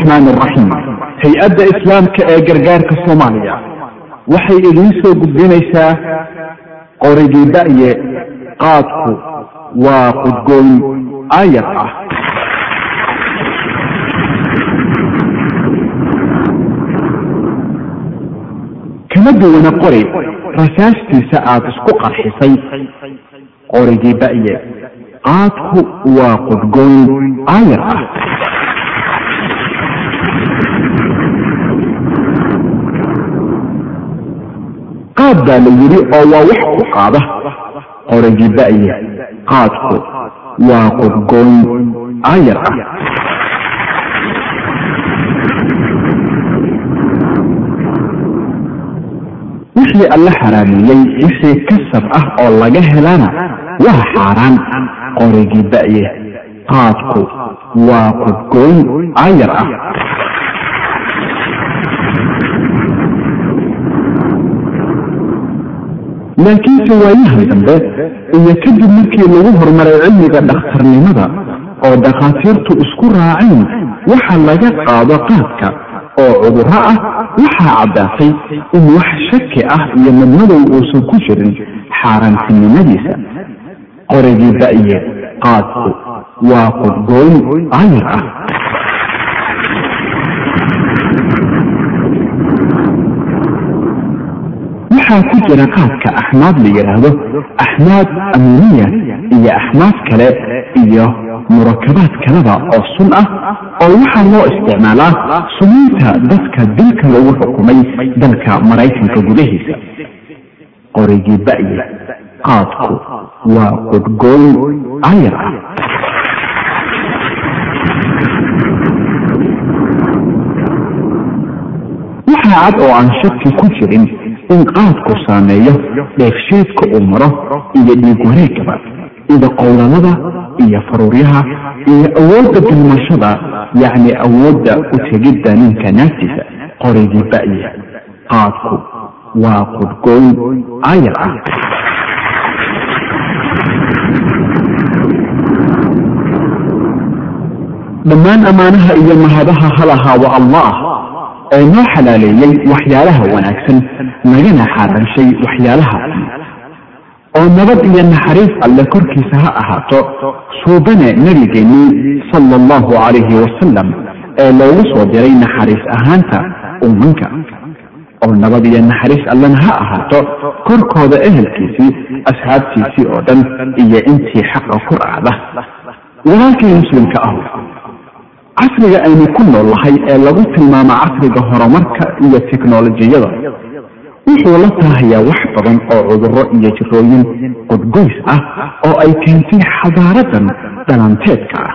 raxmaan raxiim hay'adda islaamka ee gargaarka soomaaliya. Waxay idiin soo gudbinaysaa qorigii da'ye qaadku waa qudgooyn aayar ah. Kama duwana qori rasaastiisa aada isku qarxisay. Qorigii da'ye qaadku waa qudgooyn aayar ah qaad baa la yidhi oo waa wax ku qaada. Qorigii da'ye qaadku waa qudgooyn aayar ah. Wixii alla xaraameeyey wixii kasab ah oo laga helana waa xaaraan. Qorigii da'ye qaadku waa qudgooyn aayar ah laakiinse waayahan dambe iyo kadib markii lagu horumaray cilmiga dhakhtarnimada oo dhakhaatiirtu isku raaceen waxa laga qaado qaadka oo cudurro ah waxaa caddaatay in wax shaki ah iyo madmadow uusan ku jirin xaaraantinimadiisa qorigii da'ye qaadku waa qudgooyn aayar ah waxaa ku jira qaadka axmaad la yidhaahdo axmaad amuniya iyo axmaad kale iyo murakabaad kaleba oo sun ah oo waxaa loo isticmaalaa sumaynta dadka dilka lagu xukumay dalka maraykanka gudahiisa. Qorigii ba'ye qaadku waa qudgooyn aayar ah. Waxaa cad oo aan shaki ku jirin in qaadku saameeyo dheefsheedka uu maro iyo dhiig wareegaba ida qowlalada iyo faruuryaha iyo awoodda dulmashada yacni awoodda u tegidda ninka naagtiisa qorigii ba'ye qaadku waa qudgooyn aayar ah. Dhammaan ammaanaha iyo mahadaha halahaa wa allah ee noo xalaaleeyey waxyaalaha wanaagsan nagana xaaranshay waxyaalaha oo nabad iyo naxariis alle korkiisa ha ahaato suubane nebigeennii sala allahu calayhi wasalam ee loogu soo diray naxariis ahaanta ummanka. Oo nabad iyo naxariis allena ha ahaato korkooda ehelkiisii asxaabtiisii oo dhan iyo intii xaqa ku raacda. Walaalkii muslimka ah casriga aynu ku nool lahay ee lagu tilmaamo casriga horumarka iyo teknolojiyada wuxuu la taahayaa wax badan oo cudurro iyo jirooyin qudgoys ah oo ay keentay xadaaradan dhalanteedka ah.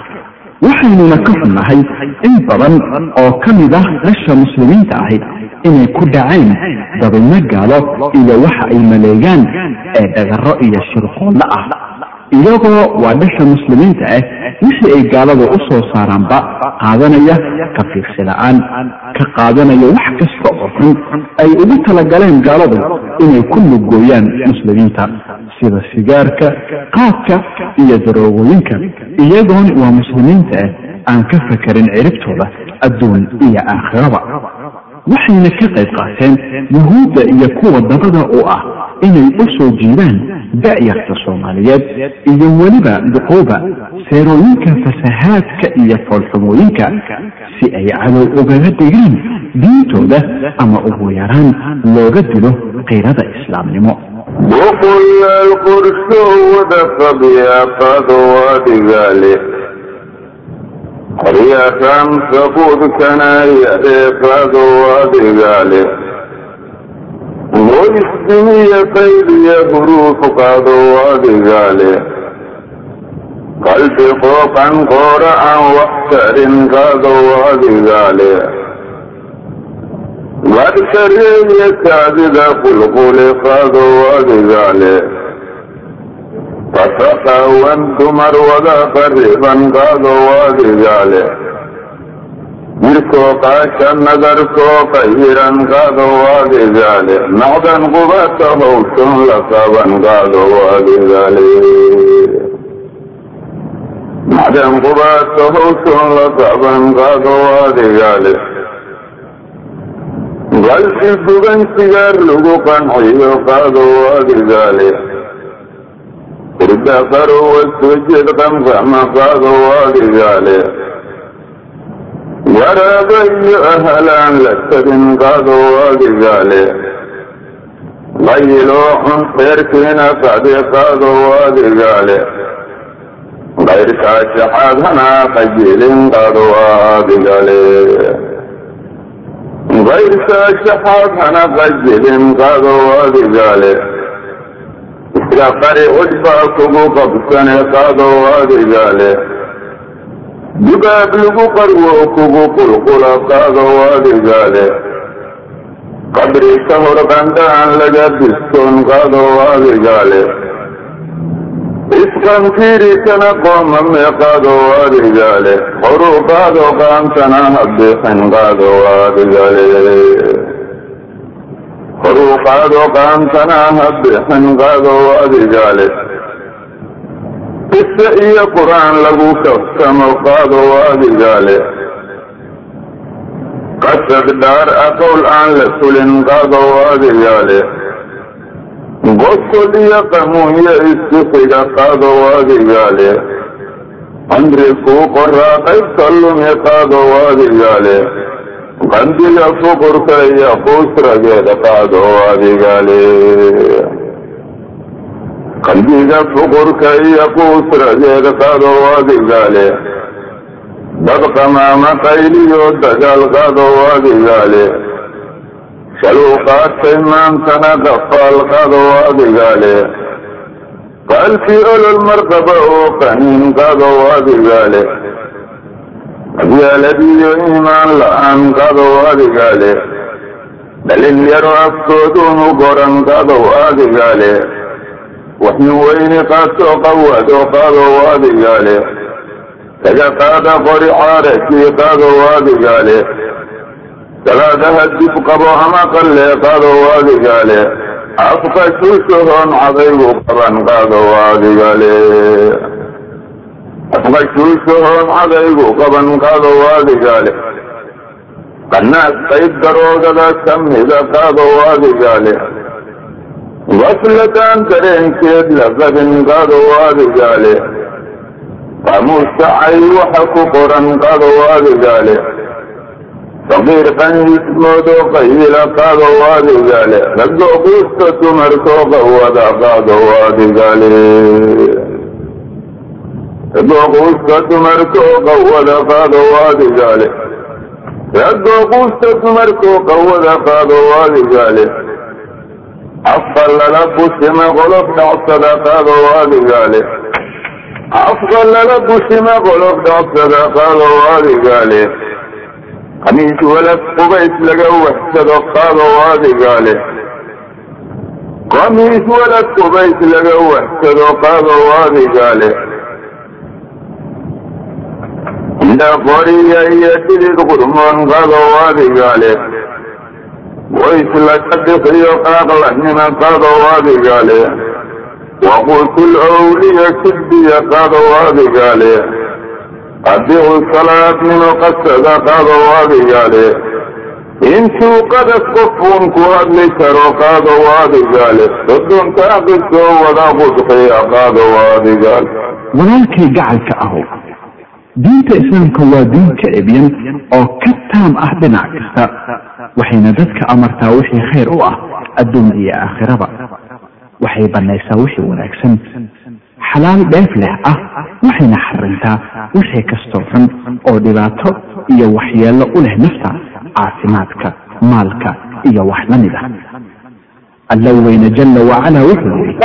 Waxaynuna ka xunnahay in badan oo ka mid ah dhasha muslimiinta ahi inay ku dhaceen dabinno gaalo iyo waxa ay maleegaan ee dhagarro iyo shirqoollo ah iyagoo waa dhasha muslimiinta ah wixii ay gaalada u soo saaraanba qaadanaya ka fiirsi la'aan ka qaadanaya wax kasta oo xun. Ay ugu talagaleen gaaladu inay ku lugooyaan muslimiinta sida sigaarka qaadka iyo daroogooyinka. Iyagoon waa muslimiinta ah aan ka fakarin ciribtooda adduun iyo aakhiraba. Waxayna ka qayb qaateen yuhuudda iyo kuwa dabada u ah inay u soo jiidaan da'yarta soomaaliyeed iyo weliba duquuba seerooyinka fasahaadka iyo foolxumooyinka si ay cadow ugaga dhigaan diintooda ama ugu yaraan looga dilo qiirada islaamnimo. Qoryaataan sabuudkanayadeeqado adigaale واسمية قيد حروف قاد وادغال قلب خوفا قرعا واحتر قاد وادغال وارسرين يكادد قلقل قاد وادغال فتطاوا دمر ولا قريبا قاد وادغال مر کو کا نظر کو پہرن کا دو آگے جالے نادن کو بتاؤ سن لگا بن کا دو آگے جالے نادن کو بتاؤ سن لگا بن کا دو آگے جالے غلطی سگن سگر لوگوں کا نہیں کا دو آگے جالے ردا کرو سوچے کا مکا دو جالے iyo ahalaan la tabin qaado adigaale qayloo xun reerkiina qadi qaado adigaale kayrkaa shaxaad hanaa qajilin qaado qaado adigale iska qari cudbaa kugu qabsane qaado dibaab lagu qarwo kugu qulqula qaado adigale qabri ka hor qandhaan laga bistoon qaado adigale isqanfiirikana qoomame qaado adigale horu qaado qaantana habixin qaado adigale horu qaado qaantana habixin qaado adigale qise iyo qur'aan lagu kaftamo qaado adigale qasad dhaar aqowl aan la fulin qaado adigale gosol iyo qamuunyo isku xiga qaado adigaale cimri kuu qoraa qaybta lumi qaado adigaale qandiga fuqurka iyo quusrageeda qaado adigaale qandiga fuqurka iyo quusrageeda qaado adigaale dad qamaama qayliyo dagaal qaado adigaale shaluu maantana qafaal qado adigaale qaalkii olol marqaba oo qaniin qado adigaale abyaaladiyo iimaan la'aan qado adigaale dhalin yaro afkooduunu goran qado adigaale waxnu weyni qaato qawado qado adigaale taga qaada qori caarakii qado adigaale salaadaha dib qabo ama qalle qaado adigaale afka shuushahoon cadaygu qaban qaado adigaale afka shuushahoon cadaygu qaban qaado adigaale qanaas qayb daroogada kamida qaado adigaale gafladaan dareenkeed la qabin qaado adigaale qaamuuskacay waxa ku qoran qaado adigaale faqiir qanjismoodo qayila qaado adigaale raggo quusta dumarkoo qawada qaado adigaale raggo quusta dumarkoo qawada qaado adigaale raggo quusta dumarkoo qawada qaado adigaale afka lala bushima qolof dhacsada qaado adigaale afka lala bushima qolof dhacsada qaado adigaale khamiis walad qubays laga waxsado qaado adigaale khamiis walad qubays laga waxsado qaado adigaale inda qoriya iyo dhidid qurmoon qaado adigaale ways laga bixiyo qaaqlanima qaado adigaale waqutul awliya kidbiya qaado adigaale adicu salaadnimo qasada qaado adigaale intuu qadas qofuun ku hadli karo qaado adigaale sodontaa qisoo wada qudxiya qaado adigaale walaalkay gacalka ahow diinta islaamka waa diin ka ebyan oo ka taam ah dhinac kasta waxayna dadka amartaa wixii khayr u ah adduun iyo aakhiraba. Waxay bannaysaa wixii wanaagsan. Xalaal dheef leh ah waxayna xarintaa wixii kastoo xun oo dhibaato iyo waxyeello u leh nafta caafimaadka maalka iyo wax la mid ah. Alla weyne jalla wacalaa wuxuu yidhi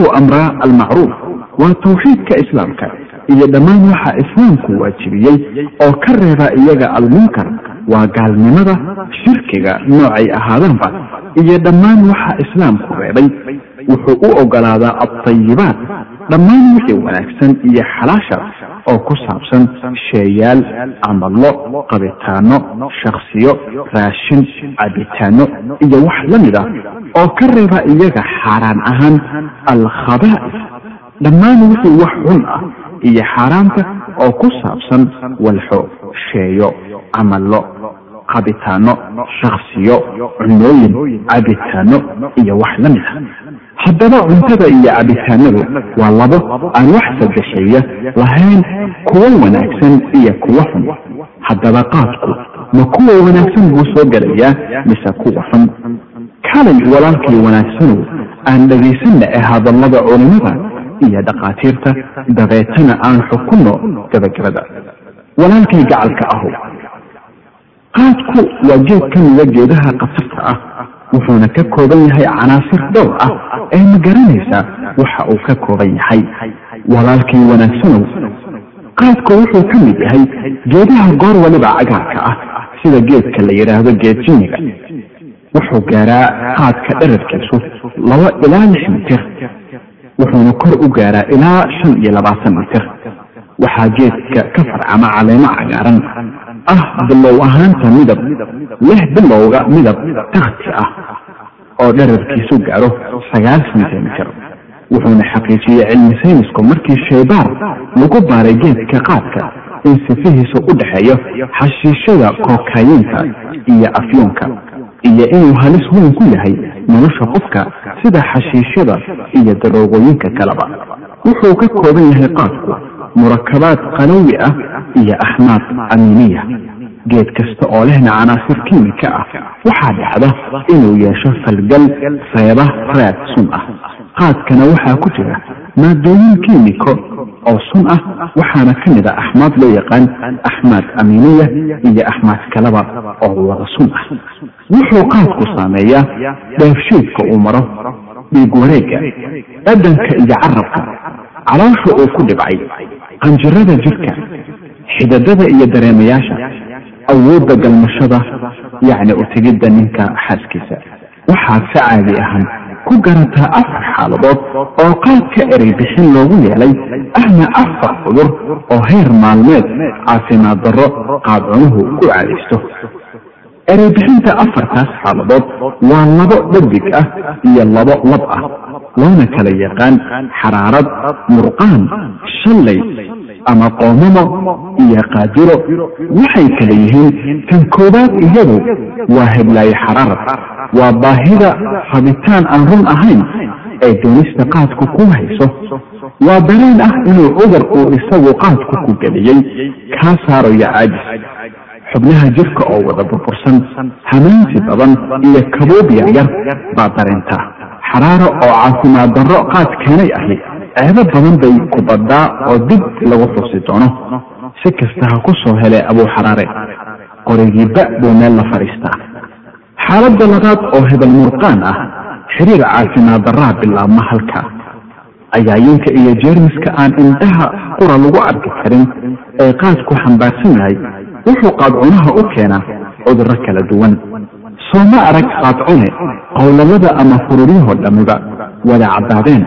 wuxuu amraa almacruuf waa tawxiidka islaamka iyo dhammaan waxa islaamku waajibiyey oo ka reeba iyaga almunkar waa gaalnimada shirkiga noocay ahaadanba iyo dhammaan waxa islaamku reebay. Wuxuu u ogolaadaa adtayibaat dhammaan wixii wanaagsan iyo xalaasha oo ku saabsan sheeyaal camallo qabitaano shaksiyo raashin cabitaano iyo wax la mid ah oo ka reeba iyaga xaaraan ahaan alkhabaa'is dhammaan wixii wax xun ah iyo xaaraamta oo ku saabsan walxo sheeyo camallo qabitaano shaksiyo cunooyin cabitaano iyo wax la mid ah haddaba cuntada iyo cabitaanadu waa labo aan wax sadexeeya lahayn kuwo wanaagsan iyo kuwo xun. Haddaba qaadku ma kuwa wanaagsan buu soo gelayaa mise kuwa xun? Kalay walaalkii wanaagsanow aan dhegaysanna ee hadallada culimada iyo dhakhaatiirta dabeetana aan xukunno gabagabada. Walaalkay gacalka ahu qaadku waa geed ka mida geedaha khatarta ah wuxuuna ka kooban yahay canaasir dhowr ah ee ma garanaysaa waxa uu ka kooban yahay. Walaalkii wanaagsanow qaadku wuxuu ka mid yahay geedaha goor waliba cagaarka ah sida geedka la yidhaahdo geed jinniga wuxuu gaaraa qaadka dherarkiisu laba ilaa lix mitir wuxuuna kor u gaaraa ilaa shan iyo labaatan mitir. Waxaa geedka ka farcama caleemo cagaaran ah bilow ahaanta midab leh bilowga midab takti ah oo dherarkiisu gaaro sagaal sentimitir wuxuuna xaqiijiyey cilmi saynisku markii shaybaar lagu baaray geedka qaadka in sifihiisa u dhexeeyo xashiishada kookayinka iyo afyoonka iyo inuu halis weyn ku yahay nolosha qofka sida xashiishada iyo daroogooyinka kaleba. Wuxuu ka kooban yahay qaadku murakabaad qalawi ah iyo axmaad amiiniya geed kasta oo lehna canaasir kiimika ah waxaa dhacda inuu yeesho falgal reeba raad sun ah. Qaadkana waxaa ku jira maadooyin kiimiko oo sun ah waxaana ka mid a axmaad loo yaqaan axmaad amiiniya iyo axmaad kaleba oo wada sun ah. Wuxuu qaadku saameeyaa dheefshiidka uu maro dhiig wareega dhadanka iyo carabka caloosha uu ku dhibcay qanjirada jirka xidadada iyo dareemayaasha awoodda galmashada yacni utegidda ninka xaaskiisa. Waxaad si caadi ahaan ku garataa afar xaaladood oo qaadka erey bixin loogu yeelay ahna afar cudur oo heer maalmeed caafimaad darro qaadcunuhu ku caadaysto erey bixinta afartaas xaaladood waa labo dhadig ah iyo labo lab ah loona kala yaqaan xaraarad murqaan shallay ama qoomamo iyo qaadiro waxay kala yihiin kan koowaad iyadu waa heblaayo xaraarad waa baahida rabitaan aan run ahayn ee doonista qaadku ku hayso. Waa dareen ah inuu cudur uu isagu qaadku ku geliyey kaa saarayo caajis xubnaha jirka oo wada burbursan hamaansi badan iyo kabuub yaryar baa dareentaa xaraaro oo caafimaad darro qaad keenay ahi. Ceebo badan bay ku baddaa oo dib lagu xusi doono. Si kasta ha ku soo hele abuu xaraare qorigiiba buu meel la fadhiistaa. Xaaladda labaad oo hebel murqaan ah xiriir caafimaad darraa bilaabma halka. Cayaayinka iyo jeermiska aan indhaha qura lagu arki karin ee qaadku xambaarsan yahay wuxuu qaadcunaha u keenaa cudurro kala duwan. Soo ma arag qaadcune qowlalada ama fururyahoo dhammiba wada caddaadeen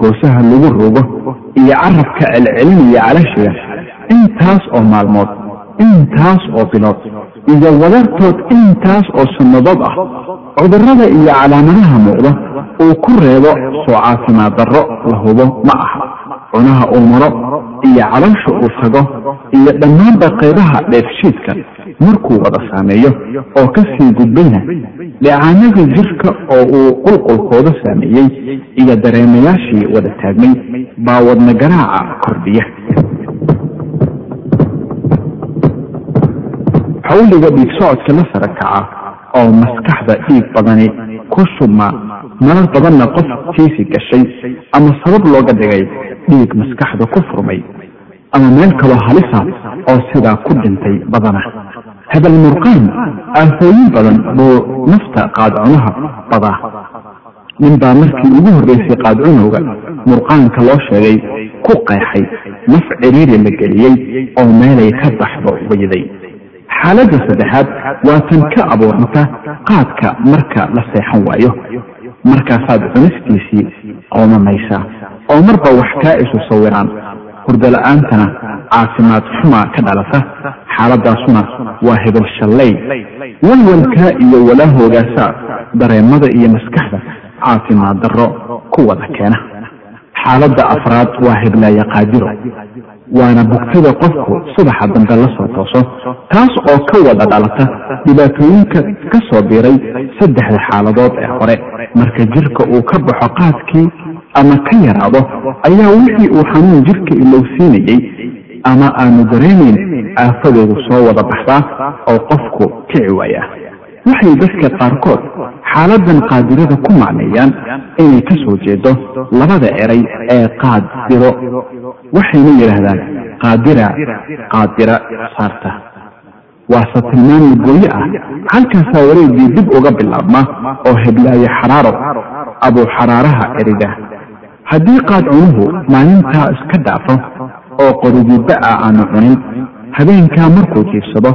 goosaha lagu rogo iyo carabka celcelinaya calashiga intaas oo maalmood intaas oo bilood iyo wadartood intaas oo sannadood ah cudurrada iyo calaamadaha muuqda uu ku reebo soo caafimaad darro la hubo ma aha cunaha uu maro iyo caloosha uu tago iyo dhammaanba qaybaha dheefshiidka markuu wada saameeyo oo ka sii gudbayna dheecaanada jirka oo uu qulqulkooda saameeyey iyo dareemayaashii wada taagmay baa wadna garaaca kordhiya. Xawliga dhiig socodka la sara kaca oo maskaxda dhiig badani ku shubma marar badanna qof tiisi gashay ama sabab looga dhigay dhiig maskaxda ku furmay ama meel kaloo halisa oo sidaa ku dhintay badana. Hebel murqaan aafooyin badan buu nafta qaadcunaha badaa. Nin baa markii ugu horreysay qaadcunowga murqaanka loo sheegay ku qeexay naf ciriiri la geliyey oo meelay ka baxdo weyday. Xaaladda saddexaad waa tan ka abuuranta qaadka marka la seexan waayo markaasaad cunistiisii qoomamaysaa oo marba wax kaa isu sawiraan. Hurdala-aantana caafimaad xumaa ka dhalata. Xaaladaasuna waa hebel shallay. Walwalkaa iyo walaahoogaasa dareemada iyo maskaxda caafimaad darro ku wada keena. Xaaladda afraad waa heblaaya qaadiro waana bugtada qofku subaxa dambe la soo tooso taas oo ka wada dhalata dhibaatooyinka ka soo biiray saddexda xaaladood ee hore. Marka jirka uu ka baxo qaadkii ama ka yaraado ayaa wixii uu xanuun jirka ilowsiinayey ama aanu dareemayn aafadeedu soo wada baxdaa oo qofku kici waayaa waxay dadka qaarkood xaaladan qaadirada ku macneeyaan inay ka soo jeedo labada eray ee qaadiro. Waxayna yidhaahdaan qaadira qaadira saarta. Waase tilmaan lugooye ah halkaasaa wareegii dib uga bilaabma oo heblaaye xaraaro abuu xaraaraha erida. Haddii qaad cunuhu maalintaa iska dhaafo oo qorigibba ah aanu cunin habeenkaa markuu jiifsado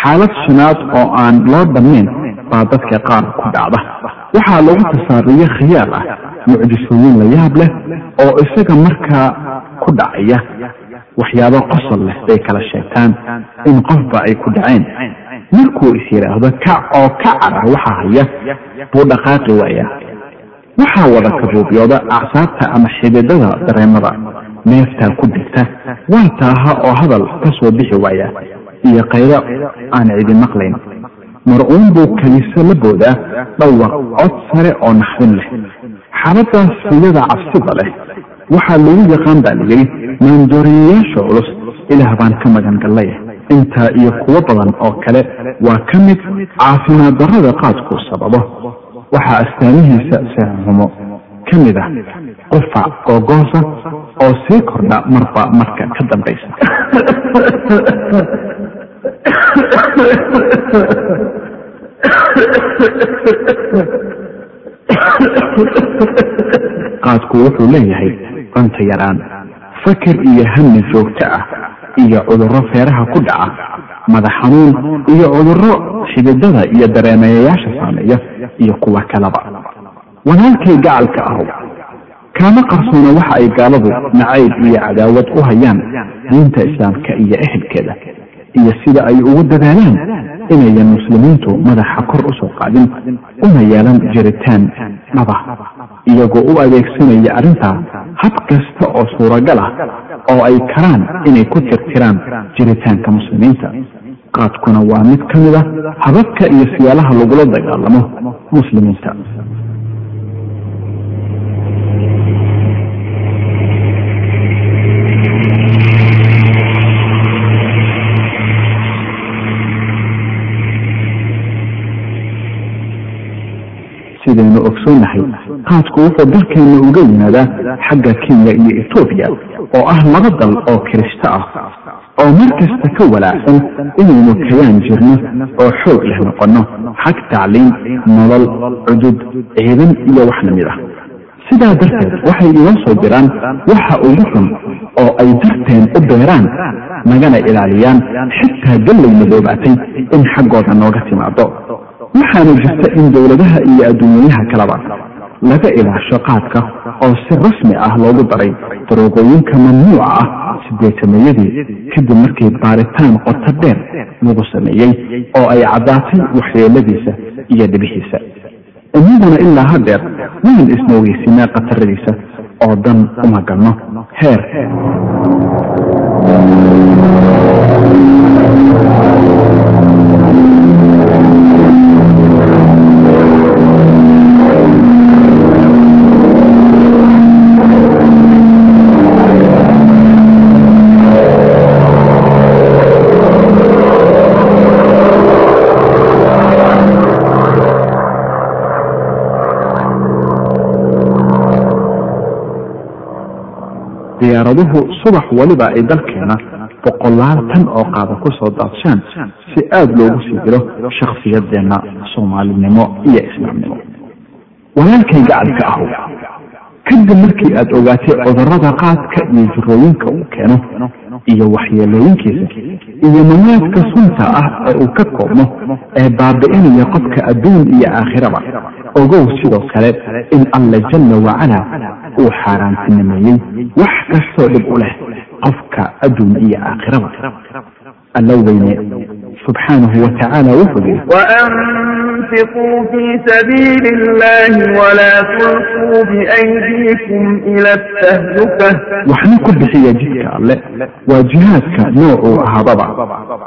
xaalad shanaad oo aan loo dhammayn baa dadka qaar ku dhacda. Waxaa lagu tasaariyo khiyaal ah mucjisooyin la yaab leh oo isaga markaa ku dhacaya waxyaabo qosol leh bay kala sheegtaan in qofba ay ku dhaceen. Markuu is yidhaahdo kac oo ka cara waxa haya buu dhaqaaqi waayaa. Waxaa wada kabuubyooda acsaabta ama xididada dareemada neeftaa ku dhigta waa taaha oo hadal ka soo bixi waaya iyo qaylo aan cidi maqlayn. Mar-uun buu keliso la boodaa dhawaq cod sare oo naxdin leh. Xaaladaas riyada cabsida leh waxaa lagu yaqaan baa layidhi maandooriyayaasha culus ilaah baan ka magan gallaya intaa iyo kuwo badan oo kale waa ka mid caafimaad darrada qaadku sababo. Waxaa astaamihiisa seexumo ka mid ah qufac googoosa oo sii kordha marba marka ka dambaysa. Qaadku wuxuu leeyahay cunto yaraan fakar iyo hami joogto ah iyo cudurro feeraha ku dhaca madax xanuun iyo cudurro xididada iyo dareemayayaasha saameeya iyo kuwa kalaba. Walaalkay gacalka ahow kaama qarsoona waxa ay gaaladu nacayb iyo cadaawad u hayaan diinta islaamka iyo ehelkeeda. Iyo sida ay ugu dadaalaan inayan muslimiintu madaxa kor u soo qaadin una yeelan jiritaan dhaba iyagoo u adeegsanaya arrintaa hab kasta oo suuragal ah oo ay karaan inay ku tirtiraan jiritaanka muslimiinta. Qaadkuna waa mid ka mid a hababka iyo siyaalaha lagula dagaalamo muslimiinta sidaynu ogsoonahay qaadku wuxuu dalkeena uga yimaadaa xagga kenya iyo etoobiya oo ah laba dal oo kirishto ah oo mar kasta ka walaacsan inaynu kayaan jirno oo xoog leh noqonno xag tacliim nolol cudud ciidan iyo wax la mid ah. Sidaa darteed waxay inoo soo diraan waxa ugu xun oo ay darteen u beeraan nagana ilaaliyaan xitaa gallay madoobaatay in xaggooda nooga timaado waxaana jirta in dowladaha iyo adduunyayaha kaleba laga ilaasho qaadka oo si rasmi ah loogu daray daroogooyinka mamnuuca ah sideetamayadii kadib markii baaritaan qoto dheer lagu sameeyey oo ay caddaatay waxyeeladiisa iyo dhibihiisa innaguna ilaa hadeer waan isnaweysinaa khataradiisa oo dan uma galno heer diyaaraduhu subax waliba ay dalkeena boqolaal tan oo qaada ku soo daadshaan si aada loogu sii diro shakhsiyadeenna soomaalinimo iyo islaamnimo. Walaalkay gacalka ahow kadib markii aada ogaatay cudurrada qaadka iyo jirooyinka uu keeno iyo waxyeelooyinkiisa iyo mawaadka sunta ah ee uu ka koobmo ee baabi'inaya qofka adduun iyo aakhiraba ogow sidoo kale in alla jalla wacalaa uu xaaraantinimeeyey wax kastoo dhib u leh qofka adduun iyo aakhiraba alla weyne subxaanahu wa tacaala wuxuu yidhi وأنفقوا في سبيل الله ولا تلقوا بأيديكم إلى التهلكة waxna ku bixiya jidka alle waa jihaadka noocuu ahaababa.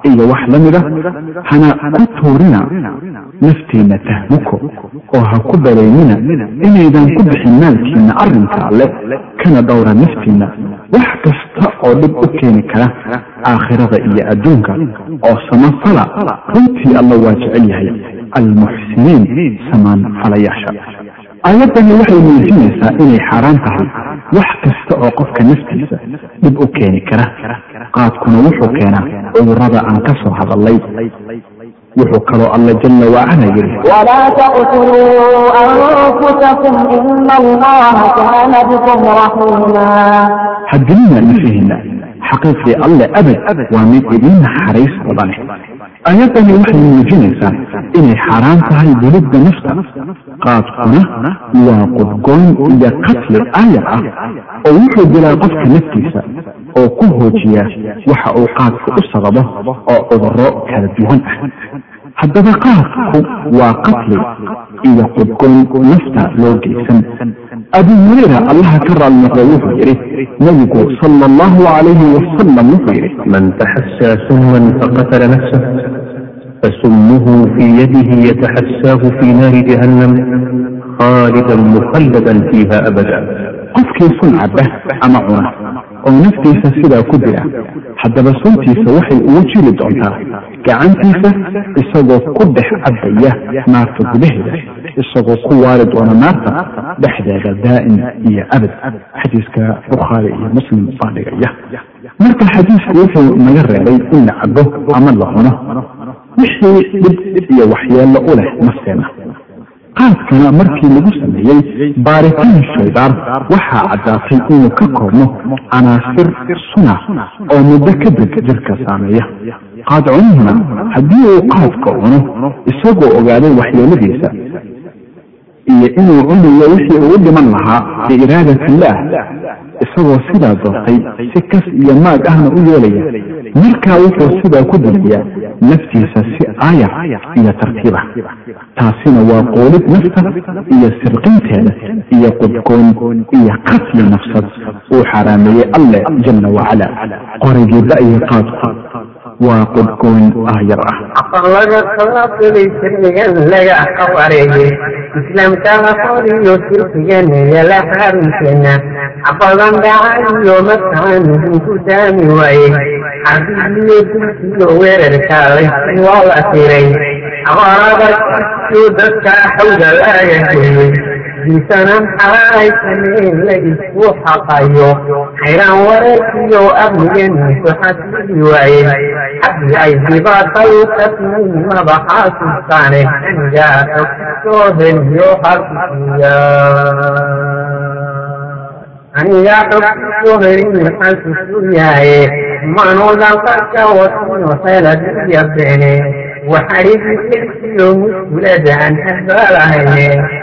Iyo wax lamida ah, hana ku tuurina naftiina tahmuko oo ha ku baleynina inaydan ku bixin maalkiina arrinka alle kana dhowra naftiina. Wax kasta oo dhib u keeni kara aakhirada iyo adduunka oo samafala runtii alla waa jecel yahay. Almuxsiniin samaan falayaasha. Aayaddani waxay muujinaysaa inay xaaraan tahay wax kasta oo qofka naftiisa dhib u keeni kara. Qaadkuna wuxuu keenaa cudurrada aan ka soo hadallay wuxuu kaloo alla jalla wacala yidhi ولا تقتلوا أنفسكم إن الله كان بكم رحيما hadilina nafihiina xaqiiqdii alle abad waa mid idin naxariis badane aayaddani waxay muujinaysaa inay xaaraan tahay welidda nafta qaadkuna waa qudgoon iyo qatli aayar ah oo wuxuu dilaa qofka naftiisa oo ku hoojiya waxa uu qaadku u sababo oo cudurro kala duwan ah haddaba qaadku waa qatli iyo qudgoon nafta loo geysan abu hurayra allaha ka raali noqda wuxuu yidhi nabigu sala allahu calayhi wasalam wuxuu yidhi من تحسى سما فقتل نفسه فسمه في يده يتحساه في نار جهنم خالدا مخلدا فيها أبدا qofkii sun cabba ama cuna oo naftiisa sidaa ku dila haddaba suntiisa waxay ugu jiri doontaa gacantiisa isagoo ku dhex cabbaya naarta gudaheeda isagoo ku waari doona naarta dhexdeeda daa'im iyo abad. Xadiiska bukhaari iyo muslim baa dhigaya. Marka xadiisku wuxuu naga reebay in la cabo ama la cuno wixii dhib iyo waxyeello u leh nafteena qaadkana markii lagu sameeyey baaritaan shaydaar waxaa caddaatay inuu ka koobno canaasir suna oo muddo kadib jirka saameeya. Qaad cunihuna haddii uu qaadka cuno isagoo ogaaday waxyeeladiisa iyo inuu cunayo wixii uu dhiman lahaa biiraadatillaah isagoo sidaa doortay si kas iyo maag ahna u yeelaya. Markaa wuxuu sidaa ku dejiyaa naftiisa si aayar iyo tartiib ah taasina waa qoolid nafta iyo sirqinteeda iyo qudgoon iyo qatli nafsad uu xaaraameeyey alle jalla wacala qorigii da'yi qaadku waa qudgoon aayar ah. Aqoonlaga sababtay sirrigan laga qawareeyey islaamkana qoriyo sirfigan yala xarunkeena cabadan dhacayo markaan ku daami waayey xarbigiyo dulkiyo weerarka laysi waa la tiray abaarabaiyo dadka xawda laga geeyey diisanan xaaysaneen la isku xaqayo xayraan wareerkiyo amnigan ku xasili waayey xabdi ay dhibaatay kasmay madaxaasustaane anigaa soo heliyo xarkiya anigaa xogkusoo helin qarka wasino xeeladiya beene waxarigiyo muskuladaan hasbalahayne xeeladiisu noqdiyo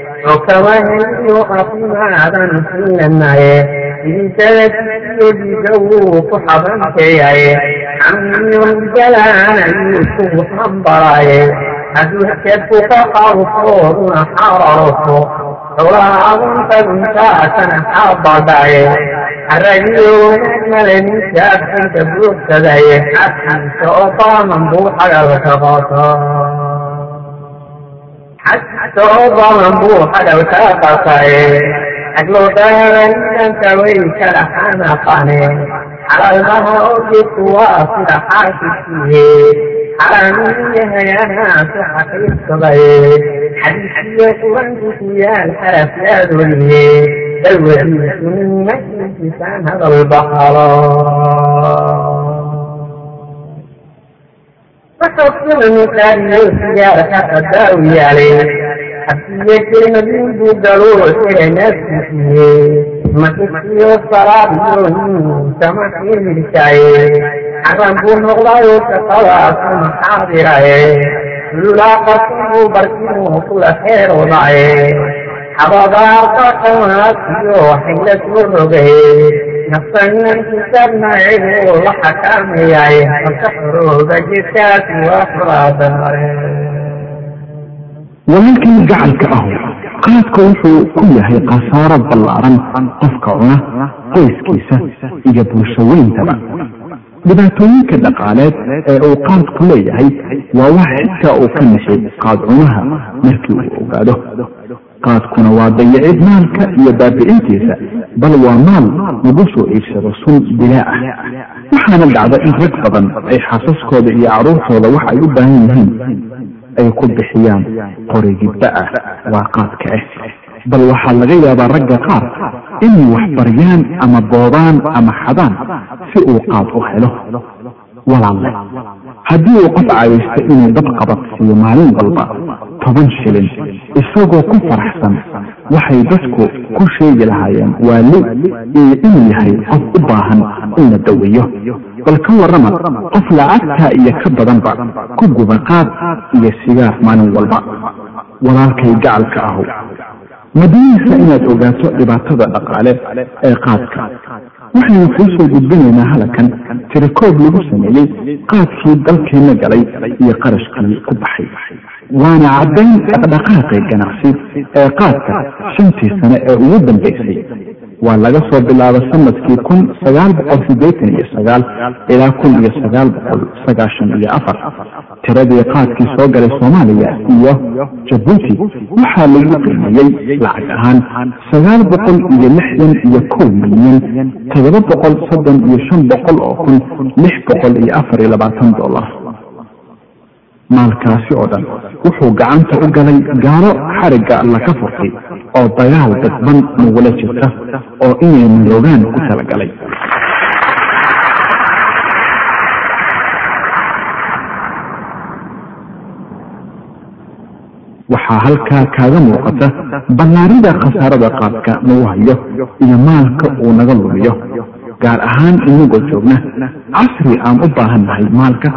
oo kama heliyo caafimaadaan siinanaye idinkadasiyo dhiiga wuu ku xabankeeyaye xamiyo hidalaana ayuu ku xambaraaye hadduu xeedku ka qarufooduna xararofo xoolaha adunta intaasana xabadhaye xaragiyo wanaag male ninkaad xinka buuxsadaye xaskiisa oo baaman buu xagalka qoto xaskiisa oo baaman buu xagalka qataye agloodaadanidanka way kala xanaqane xalaalmaha oo hadal baxalo waxaasimanikaariyo sigaarka qadaaw yaalay xabsiye kelmadin buu galuu isaga naafsiisiye makisiyo salaadiyo ninkama ximirkaaye xaran buu noqdayo shaqadaasu maxaadiraye lulaaqasibuu barkinuu kula xeeroodaye xabadaarka walaalkii gacalka ahu qaadka wuxuu ku yahay khasaaro ballaaran qofka cuna qoyskiisa iyo bulshaweyntaba dhibaatooyinka dhaqaaleed ee uu qaadku leeyahay waa wax xitaa uu ka nashay qaad cunaha markii uu ogaado qaadkuna waa dayicid maalka iyo baabi'intiisa bal waa maal lagu soo iibsado sun bilaa ah. Waxaana dhacda in rag badan ay xaasaskooda iyo caruurtooda wax ay u baahan yihiin ay ku bixiyaan qorigidda ah waa qaadka ah bal waxaa laga yaabaa ragga qaar inay wax baryaan ama boobaan ama xadaan si uu qaad u helo. Walaalle haddii uu qof caadaysto inuu dad qabad siiyo maalin walba toban shilin isagoo ku faraxsan. Waxay dadku ku sheegi lahaayeen waali inuu yahay qof u baahan in la daweeyo. Bal ka warrama qof lacagtaa iyo ka badanba ku guba qaad iyo sigaar maalin walba. Walaalkay gacalka ahu. Madaniisa inaad ogaato dhibaatada dhaqaale ee qaadka? Waxaynu kuu soo gudbinaynaa halakan. Tirakoob lagu sameeyey qaadkii dalkeenna galay iyo qarashkii ku baxay waana caddayn dhaqdhaqaaqii ganacsi ee qaadka shantii sane ee ugu dambaysay waa laga soo bilaabo sannadkii kun sagaal boqol sideetan iyo sagaal ilaa kun iyo sagaal boqol sagaashan iyo afar tiradii qaadkii soo galay soomaaliya iyo jabuuti waxaa lagu qiimeeyey lacag ahaan sagaal boqol iyo lixdan iyo kow milyan todoba boqol soddon iyo shan boqol oo kun lix boqol iyo afar iyo labaatan dollar maalkaasi oo dhan. Wuxuu gacanta u galay gaalo xarigga laka furtay oo dagaal dadban nagula jirta oo inay madoogaan ku talagalay. Waxaa halkaa kaaga muuqata ballaarida khasaarada qaadka nagu hayo iyo maalka uu naga lumiyo gaar ahaan inagoo joogna casri aan u baahan nahay maalka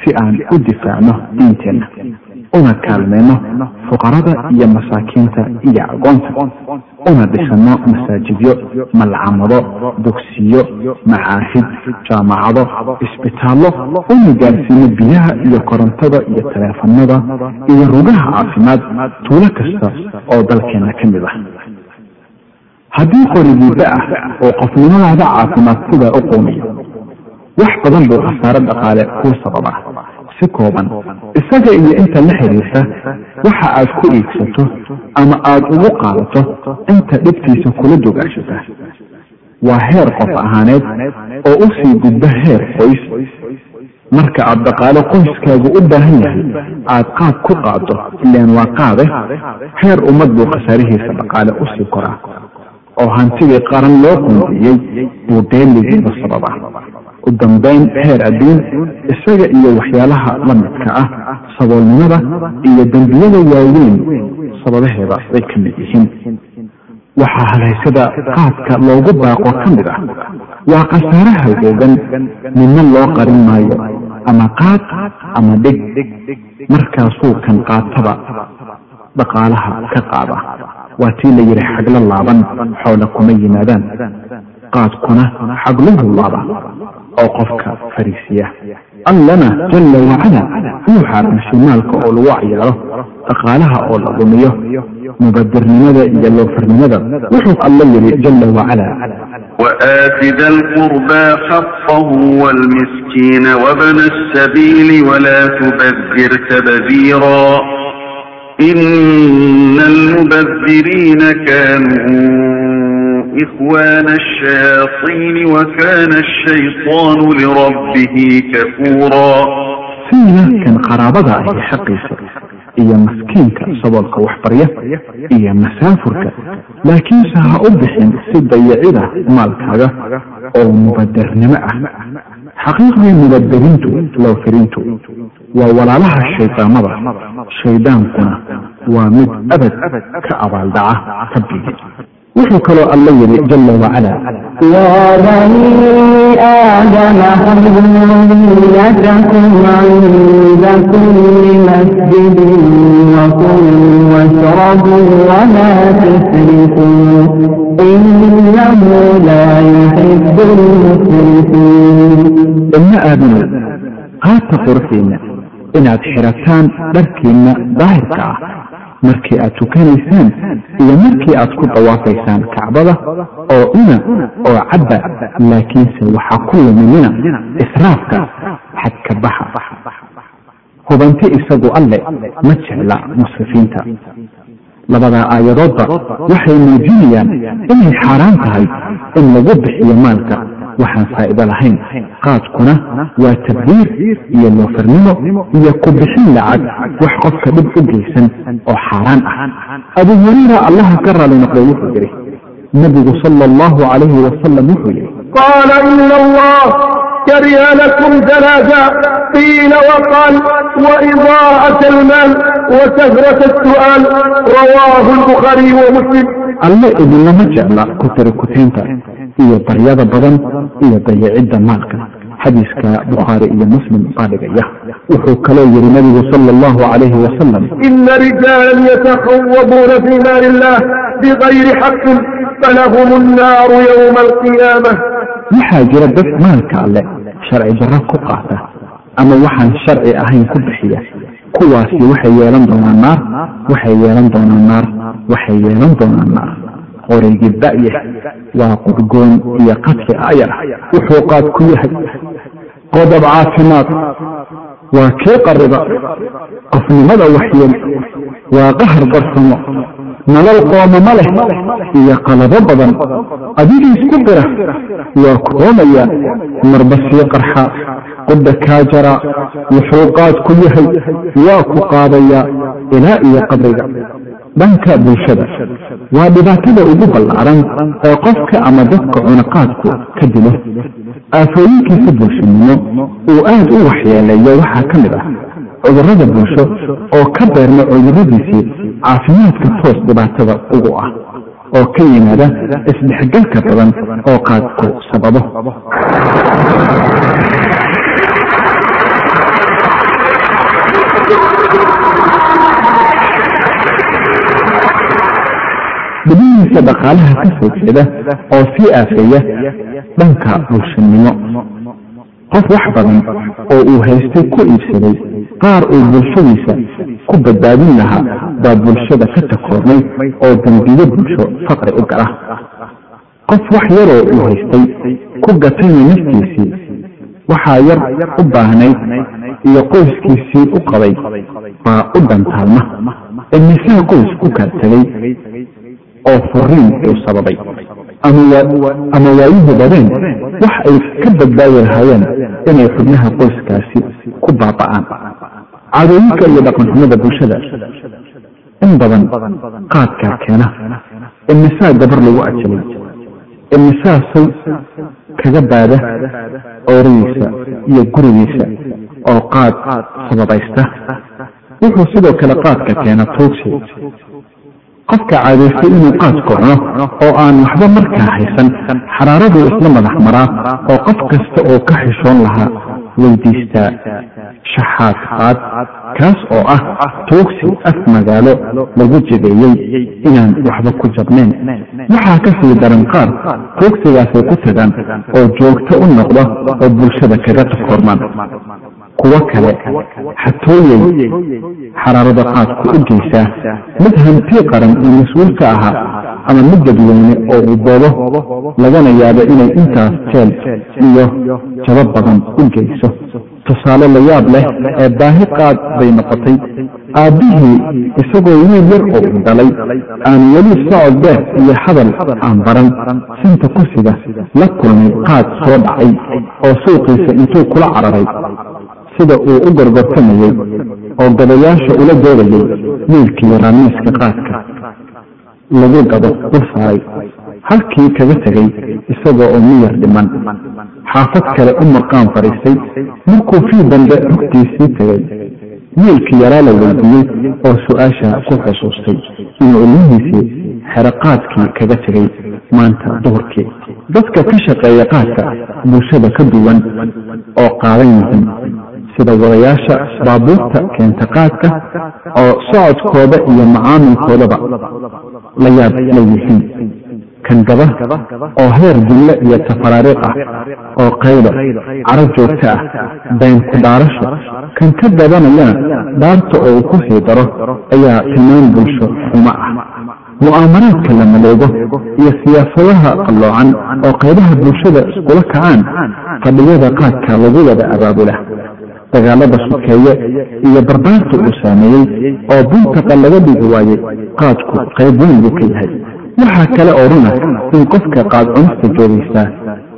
si aan u difaacno diinteenna una kaalmeyno fuqarada iyo masaakiinta iyo agoonta una dhisano masaajidyo malcamado dugsiyo macaahid jaamacado isbitaallo una gaarsiino biyaha iyo korontada iyo taleefanada iyo rugaha caafimaad tuulo kasta oo dalkeenna ka mid ah. Haddii qorigiiba ah oo qofnimadaada caafimaad sidaa u qoomiyo wax badan buu khasaaro dhaqaale kuu sababaa si kooban isaga iyo inta la xiriirta waxa aad ku iibsato ama aada ugu qaadato inta dhibtiisa kula dugaashata waa heer qof ahaaneed oo u sii gudba heer qoys. Marka aad dhaqaale qoyskaagu u baahan yahay aad qaad ku qaado ilaan waa qaade heer ummad buu khasaarihiisa dhaqaale u sii koraa. Oo hantidii qaran loo qoondiyey buu deeligiiba sababa u dambayn heer adduun isaga iyo waxyaalaha la midka ah saboolnimada iyo dembiyada waaweyn sababaheeda bay ka mid yihiin. Waxaa halaysada qaadka loogu baaqo ka mid ah waa khasaare hagoogan midna loo qarin maayo ama qaad ama dhig markaasuu kan qaataba dhaqaalaha ka qaada. Waa tii la yidhi xaglo laaban xoola kuma yimaadaan. Qaadkuna xagluhu laaba oo qofka fariisiya. Allana jalla wacala inuu xaarasho maalka oo lagu cayaaro dhaqaalaha oo la dhumiyo mubadirnimada iyo loofarnimada wuxuu alla yidhi jalla wacala. وآت ذا القربى حقه والمسكين وبن السبيل ولا تبذر تبذيرا إن المبذرين كانوا إخوان الشياطين وكان الشيطان لربه كفورا siina kan qaraabada ahi xaqiisa iyo maskiinka saboolka waxbarya iyo masaafurka laakiinse ha u bixin si dayicida maalkaaga oo mubadarnimo ah xaqiiqdii mubaderintu lowfirintu waa walaalaha shaydaamada shaydaankuna waa mid abad ka abaaldaca rabbigii wuxuu kaloo alla yidhi jala wacala يا بني آدم حريتكم عند كل مسجد وكلوا واشربوا ولا تسرفوا إنه لا يحب المسرفين ilma aadanow qaata quruxiinna inaad xirataan dharkiinna daahirka ah markii aad tukanaysaan iyo markii aad ku dawaafaysaan kacbada oo cuna oo cabba laakiinse waxaa ku luminina israafka xadka baxa. Hubanti isagu alle ma jecla musrifiinta. Labadaa aayadoodba waxay muujinayaan inay xaaraan tahay in lagu bixiyo maalka waxaan faa'iido lahayn qaadkuna waa tabdiir iyo loofarnimo iyo ku bixin lacag wax qofka dhib u geysan oo xaaraan ah abu hurayra allaha ka raali noqday wuxuu yidhi nabigu sala allahu calayhi wasalam wuxuu yidhi قال إن الله كره لكم ثلاثة قيل وقال وإضاءة المال وكثرة السؤال رواه البخاري ومسلم alle idinlama jecla ku tirikuteynta iyo baryada badan iyo dayacidda maalka xadiiska bukhaari iyo muslim baa dhigaya wuxuu kaloo yidhi nabigu sala allahu calayhi wasalam إن رجالا يتخوضون في مال الله بغير حق فلهم النار يوم القيامة waxaa jira dad maalka alle sharci darro ku qaata ama waxaan sharci ahayn ku bixiya kuwaasi waxay yeelan doonaan naar waxay yeelan doonaan naar waxay yeelan doonaan naar qorigii da'ye waa qudgoon iyo qadfi ayar. Wuxuu qaad ku yahay qodob caafimaad. Waa kii qariba? Qofnimada waxyeel waa qahar darsamo nolol qoomamo leh iyo qalabo badan. Adiga isku dira waa koomaya marba sii qarxa. Qudda kaa jara. Wuxuu qaad ku yahay. Waa ku qaadayaa ilaa iyo qabriga dhanka bulshada waa dhibaatada ugu ballaaran ee qofka ama dadka cunaqaadku ka dilo. Aafooyinkiisa bulshanimo uu aad u waxyeeleeyo waxaa ka mid ah cudurrada bulsho oo ka beerma cudurradiisii caafimaadka toos dhibaatada ugu ah oo ka yimaada isdhexgalka badan oo qaadku sababo dhibihiisa dhaqaalaha ka soo jeeda oo sii aafeeya dhanka bulshanimo qof wax badan oo uu haystay ku iibsaday qaar uu bulshadiisa ku badbaadin lahaa baa bulshada ka takoormay oo dambiyo bulsho faqri u gala. Qof wax yaroo uu haystay ku gatayna naftiisii waxaa yar u baahnayd iyo qoyskiisii u qabay baa u dhantaalma imisaa qoys ku tegay oo furiin uu sababay. Ama waayuhu badeen wax ay ka badbaadi lahaayeen inay xubnaha qoyskaasi ku baaba'aan. Cadooyinka iyo dhaqanxumada bulshada in badan qaadkaa keena. Imisaa gabar lagu ajalay imisaa say kaga baada ooradiisa iyo gurigiisa oo qaad sababaysta? Wuxuu sidoo kale qaadka keena tuugsi qofka caadaystay inuu qaadku cuno oo aan waxba markaa haysan xaraaraduu isla madax maraa oo qof kasta oo ka xishoon lahaa weydiistaa shaxaad qaad kaas oo ah tuugsi af magaalo lagu jibeeyey inaan waxba ku jabnayn. Waxaa ka sii daran qaar tuugsigaasay ku tagaan oo joogto u noqda oo bulshada kaga takoormaan kuwo kale xatooyey xaraarada qaadku u geysaa mid hanti qaran uu mas'uul ka ahaa ama mid dadweyne oo uu lagana yaabo inay intaas jeel iyo jabo badan u geyso. Tusaale la yaab leh ee baahi qaad bay noqotay aabbihii isagoo wiil yar oo u dhalay aan weli socod beer iyo hadal aan baran. Sinta kursiga la kulmay qaad soo dhacay oo suuqiisa intuu kula cararay sida uu u gorgortamayey oo gadayaasha ula doodayay wiilkii yaraa miiska qaadka lagu gado u saaray. Halkii kaga tegay isagoo oo miyar dhiman. Xaafad kale u marqaan fadhiistay markuu fii dambe rugtiisii tegay wiilkii yaraa la weydiiyey oo su'aasha ku xusuustay inuu ilmihiisii xeroqaadkii kaga tegay maanta duhurkii. Dadka ka shaqeeya qaadka bulshada ka duwan oo qaadan yihiin sida wadayaasha baabuurta keenta qaadka oo socodkooda iyo macaamilkoodaba la yaab leeyihiin kan gaba oo heer dille iyo tafaraariiq ah oo qaydo caro joogto ah been ku dhaarasho kan ka gabanayana dhaarta oo uu ku sii daro ayaa tilmaan bulsho xumo ah. Mu'aamaraadka la maleego iyo siyaasadaha qalloocan oo qaybaha bulshada iskula kacaan fadhiyada qaadka lagu wada abaabula dagaalada sukeeye iyo barbaarta uu saameeyey oo buntaqa laga dhigi waayey qaadku qayb weyn buu ka yahay. Waxaa kale oo runa in qofka qaad cunista joogaysaa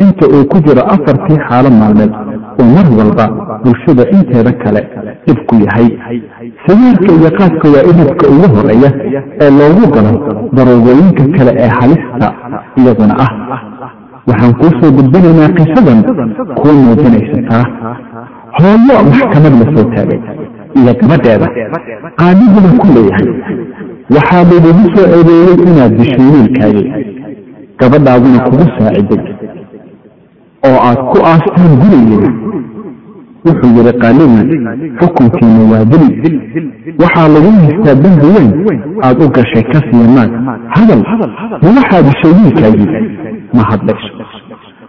inta uu ku jiro afartii xaalo maalmeed uu mar walba bulshada inteeda kale dhib ku yahay. Sigaarka iyo qaadka waa idibka ugu horreeya ee loogu galo daroogooyinka kale ee halista iyaduna ah. Waxaan kuu soo gudbinaynaa qisadan kuwa muujinaysataa hooyo maxkamad la soo taagay iyo gabadheeda qaadiguna ku leeyahay. Waxaa lagugu soo eedeeyey inaad dishay wiilkaagii gabadhaaduna kugu saaciday oo aad ku aastaan gurigeeda wuxuu yihi qaaligii xukunkiina waa dili waxaa lagu haystaa dembi weyn. Aad u gashay ka siiya naag hadal ma waxaa dishay wiilkaagii. Ma hadlayso.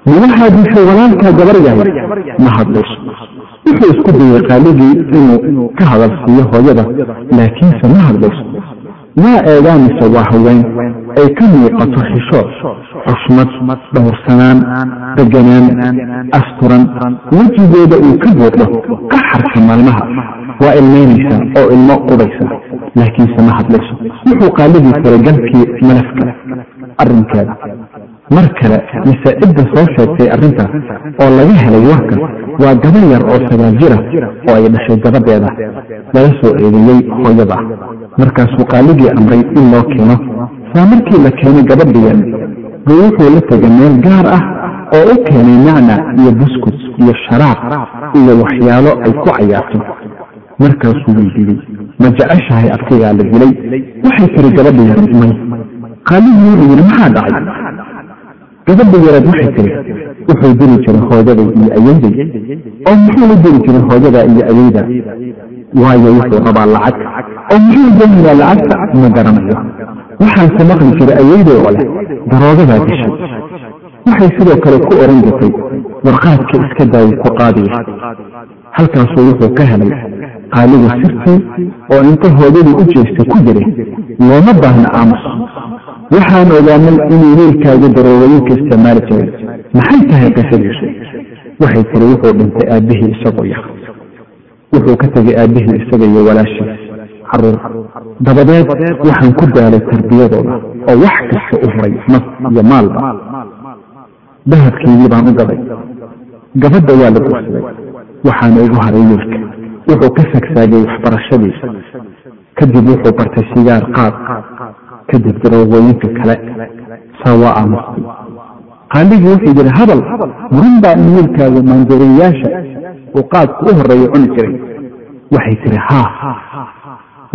Ma waxaa dishay walaalkaa gabar yahay. Ma hadlayso wuxuu isku dayay qaaligii inuu ka hadal siiyo hooyada laakiinse ma hadlayso. Waa eegaanise waa haween ay ka muuqato xisho xushmad dhowrsanaan deganaan asturan. Wejigeeda uu ka buuqdo qaxarka maalmaha waa ilmaynaysaa oo ilmo qubaysa laakiinse ma hadlayso. Wuxuu qaaligii faray galkii malafka arrinkeeda mar kale mise cidda soo sheegtay arrintaas oo laga helay warka waa gabar yar oo sagaal jira oo ay dhashay gabadheeda. Laga soo eedeeyey hooyada. Markaasuu qaaligii amray in loo keeno. Saa markii la keenay gabadhiyan buu wuxuu la tegay meel gaar ah oo u keenay nacnac iyo buskut iyo sharaab iyo waxyaalo ay ku cayaarto markaasuu weydiiyey ma jeceshahay abtigaa la dilay waxay tiri gabadha yar may. Qaaligii wuxuu yidhi maxaa dhacay gabadha yareed waxay tiri wuxuu dili jiray hooyaday iyo ayeyday oo muxuu la dili jiray hooyada iyo ayeyda waayo wuxuu rabaa lacag oo muxuu doonayaa lacagta? Ma garanayo waxaanse maqli jiray ayeyday oo leh daroogadaa dishay. Waxay sidoo kale ku oran jirtay warqaadka iska daayi ku qaadiya halkaasuu wuxuu ka helay qaaligu sirtii oo inta hooyadii u jeestay ku jira looma baahna aamus waxaan ogaanay inuu wiilkaaga daroogooyinka isticmaali jiray maxay tahay qisadiisu waxay tiri wuxuu dhintay aabbihii isagoo yar. Wuxuu ka tegay aabbihii isaga iyo walaashiis carruur dabadeed waxaan ku daalay tarbiyadooda oo wax kasta u huray naf iyo maalba dahabkeygii baan u gaday gabadha waa la guursaday waxaana igu haray wiilka. Wuxuu ka sagsaagay waxbarashadiisa. Kadib wuxuu bartay sigaar qaad kadib daroogooyinka kale. Saa waa aamustay qaaligii wuxuu yidhi hadal muran baa in wiilkaagu maandooriyayaasha uu qaadku u horeeyo cuni jiray. Waxay tiri haa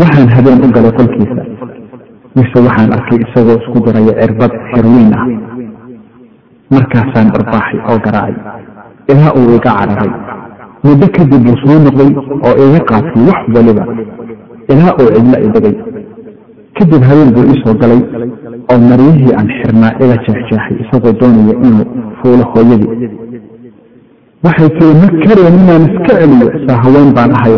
waxaan habeen u galay qolkiisa. Mise waxaan arkay isagoo isku daraya cirbad xirwiin ah. Markaasaan dharbaaxay oo garaacay. Ilaa uu iga cararay. Muddo kadib buu soo noqday oo iga qaatay wax waliba. Ilaa uu cidlo idagay kadib habeen buu iisoo galay oo maryihii aan xirnaa iga jeexjeexay isagoo doonaya inuu fuulo hooyadii. Waxay tiri ma kareen inaan iska celiyo saa haween baan ahay.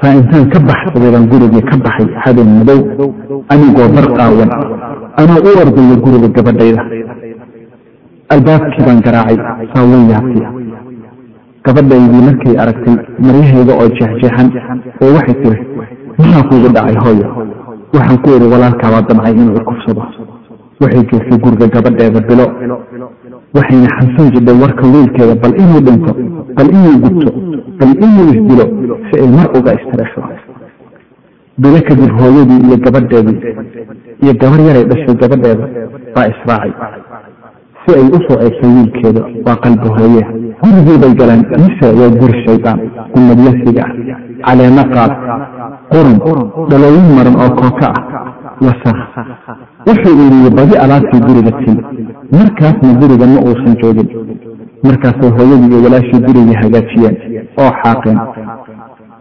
Saa intaan ka baxsaday baan gurigii ka baxay habeen madow anigoo bar qaawan anoo u ordayo guriga gabadhayda. Albaabkii baan garaacay saa way yaabtay. Gabadhaydii markay aragtay maryahayda oo jeexjeexan oo waxay tiri maxaa kuugu dhacay hooyo waxaan ku idhi walaalkaabaa damcay inuu ikufsado waxay joogtay guriga gabadheeda bilo. Waxayna xansan jidhay warka wiilkeeda bal inuu dhinto bal inuu gubto bal inuu isdilo si ay mar uga istareexdo. Bilo kadib hooyadii iyo gabadheedii iyo gabar yaray dhashay gabadheeda baa israacay si ay u soo eegto wiilkeeda waa qalbi hooye gurigii bay galeen mise waa guri shaydaan gumadyasiga ah. Caleemo qaad qurun dhalooyin maran oo kooka ah wasakh. Wuxuu iiriye badi alaabtii guriga til markaasna guriga ma uusan joogin. Markaasay hooyadii iyo walaashii gurigii hagaajiyeen oo xaaqeen.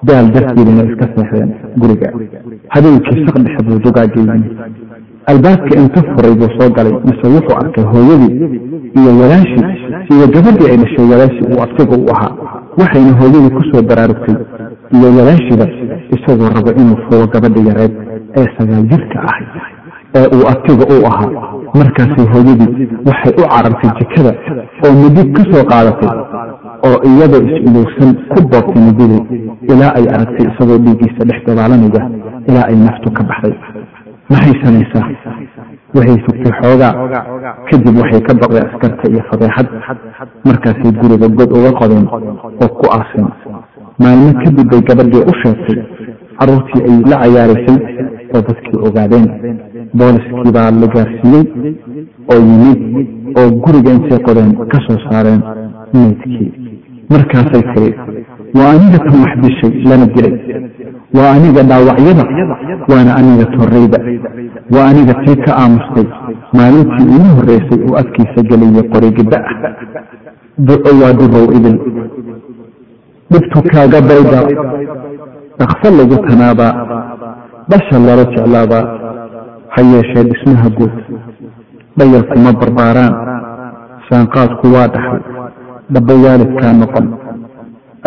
Daal dartiidana iska seexdeen guriga. Habeenkii saq dhexe buu dugaagga yimi albaabka inta furay buu soo galay mise wuxuu arkay hooyadii iyo walaashii iyo gabadhii ay dhashay walaashii uu abtiga u ahaa waxayna hooyadii ku soo baraarugtay iyo walaashiba isagoo rabo inuu fugo gabadhi yareed ee sagaal jirka ahay ee uu abtiga u ahaa. Markaasay hooyadii waxay u carartay jikada oo midib ka soo qaadatay oo iyadoo is-ilowsan ku boobtay mididii ilaa ay aragtay isagoo dhiiggiisa dhex dabaalanaya ilaa ay naftu ka baxday maxay samaysaa waxay sugtay xoogaa. Kadib waxay ka baqday askarta iyo fadeexad markaasay guriga god uga qodeen oo ku aaseen. Maalmo kadib bay gabadhii u sheegtay carruurtii ay la cayaaraysay oo dadkii ogaadeen. Booliskii baa la gaarsiiyey oo yimid oo guriga intay qodeen ka soo saareen maydkii markaasay tiri waa aniga tan wax dishay lana dilay waa aniga dhaawacyada waana aniga torreyda waa aniga tii ka aamustay. Maalintii ugu horreysay uu afkiisa geliyay qorigidda ah duco waa durow idin dhibtu kaaga bayda. Dhakso lagu tanaabaa basha lala jeclaabaa ha yeeshee dhismaha guud. Dhayalkuma barbaaraan. Saanqaadku waa dhaxay dhaba waalidkaa noqon.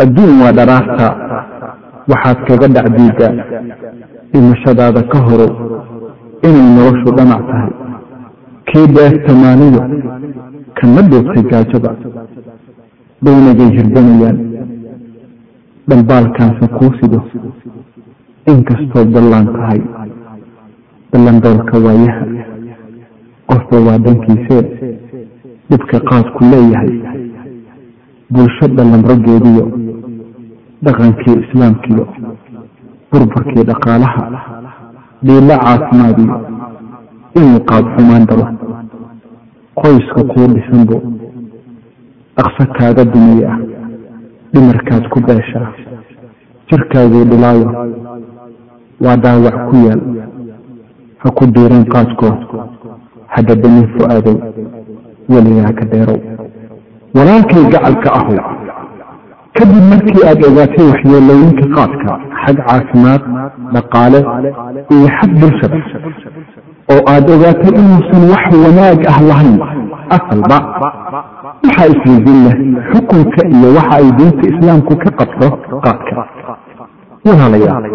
Adduun waa dharaarta waxaad kaga dhacdiigaa dhimashadaada ka horow inay noloshu dhanac tahay. Kii maaliyo kana dhuubtay gaajada? Daynagay hirdanayaan dhalbaalkaanse kuu sido. Inkastoo ballaan tahay. Ballandoolka waayaha. Qofba waa dhankiisee dhibka qaadku leeyahay. Bulsho dhallan raggeediyo dhaqankii islaamkiyo burburkii dhaqaalaha dhiilo caafimaadiyo inuu qaad xumaan dhalo qoyska kuu dhisanbu dhaqso kaaga dumiye ah dhimarkaad ku beeshaa jirkaagii dhilaayo waa dhaawac ku yaal ha ku diiran qaadkood hadhadhamin fu-aadow weligaa ka dheerow walaalkay gacalka ahow kadib markii aad ogaatay waxyeelooyinka qaadka xag caafimaad dhaqaale iyo xag bulshada oo aad ogaatay inuusan wax wanaag ah lahayn asalba waxaa isweydiin leh xukunka iyo waxa ay diinta islaamku ka qabto qaadka. Walaalayaal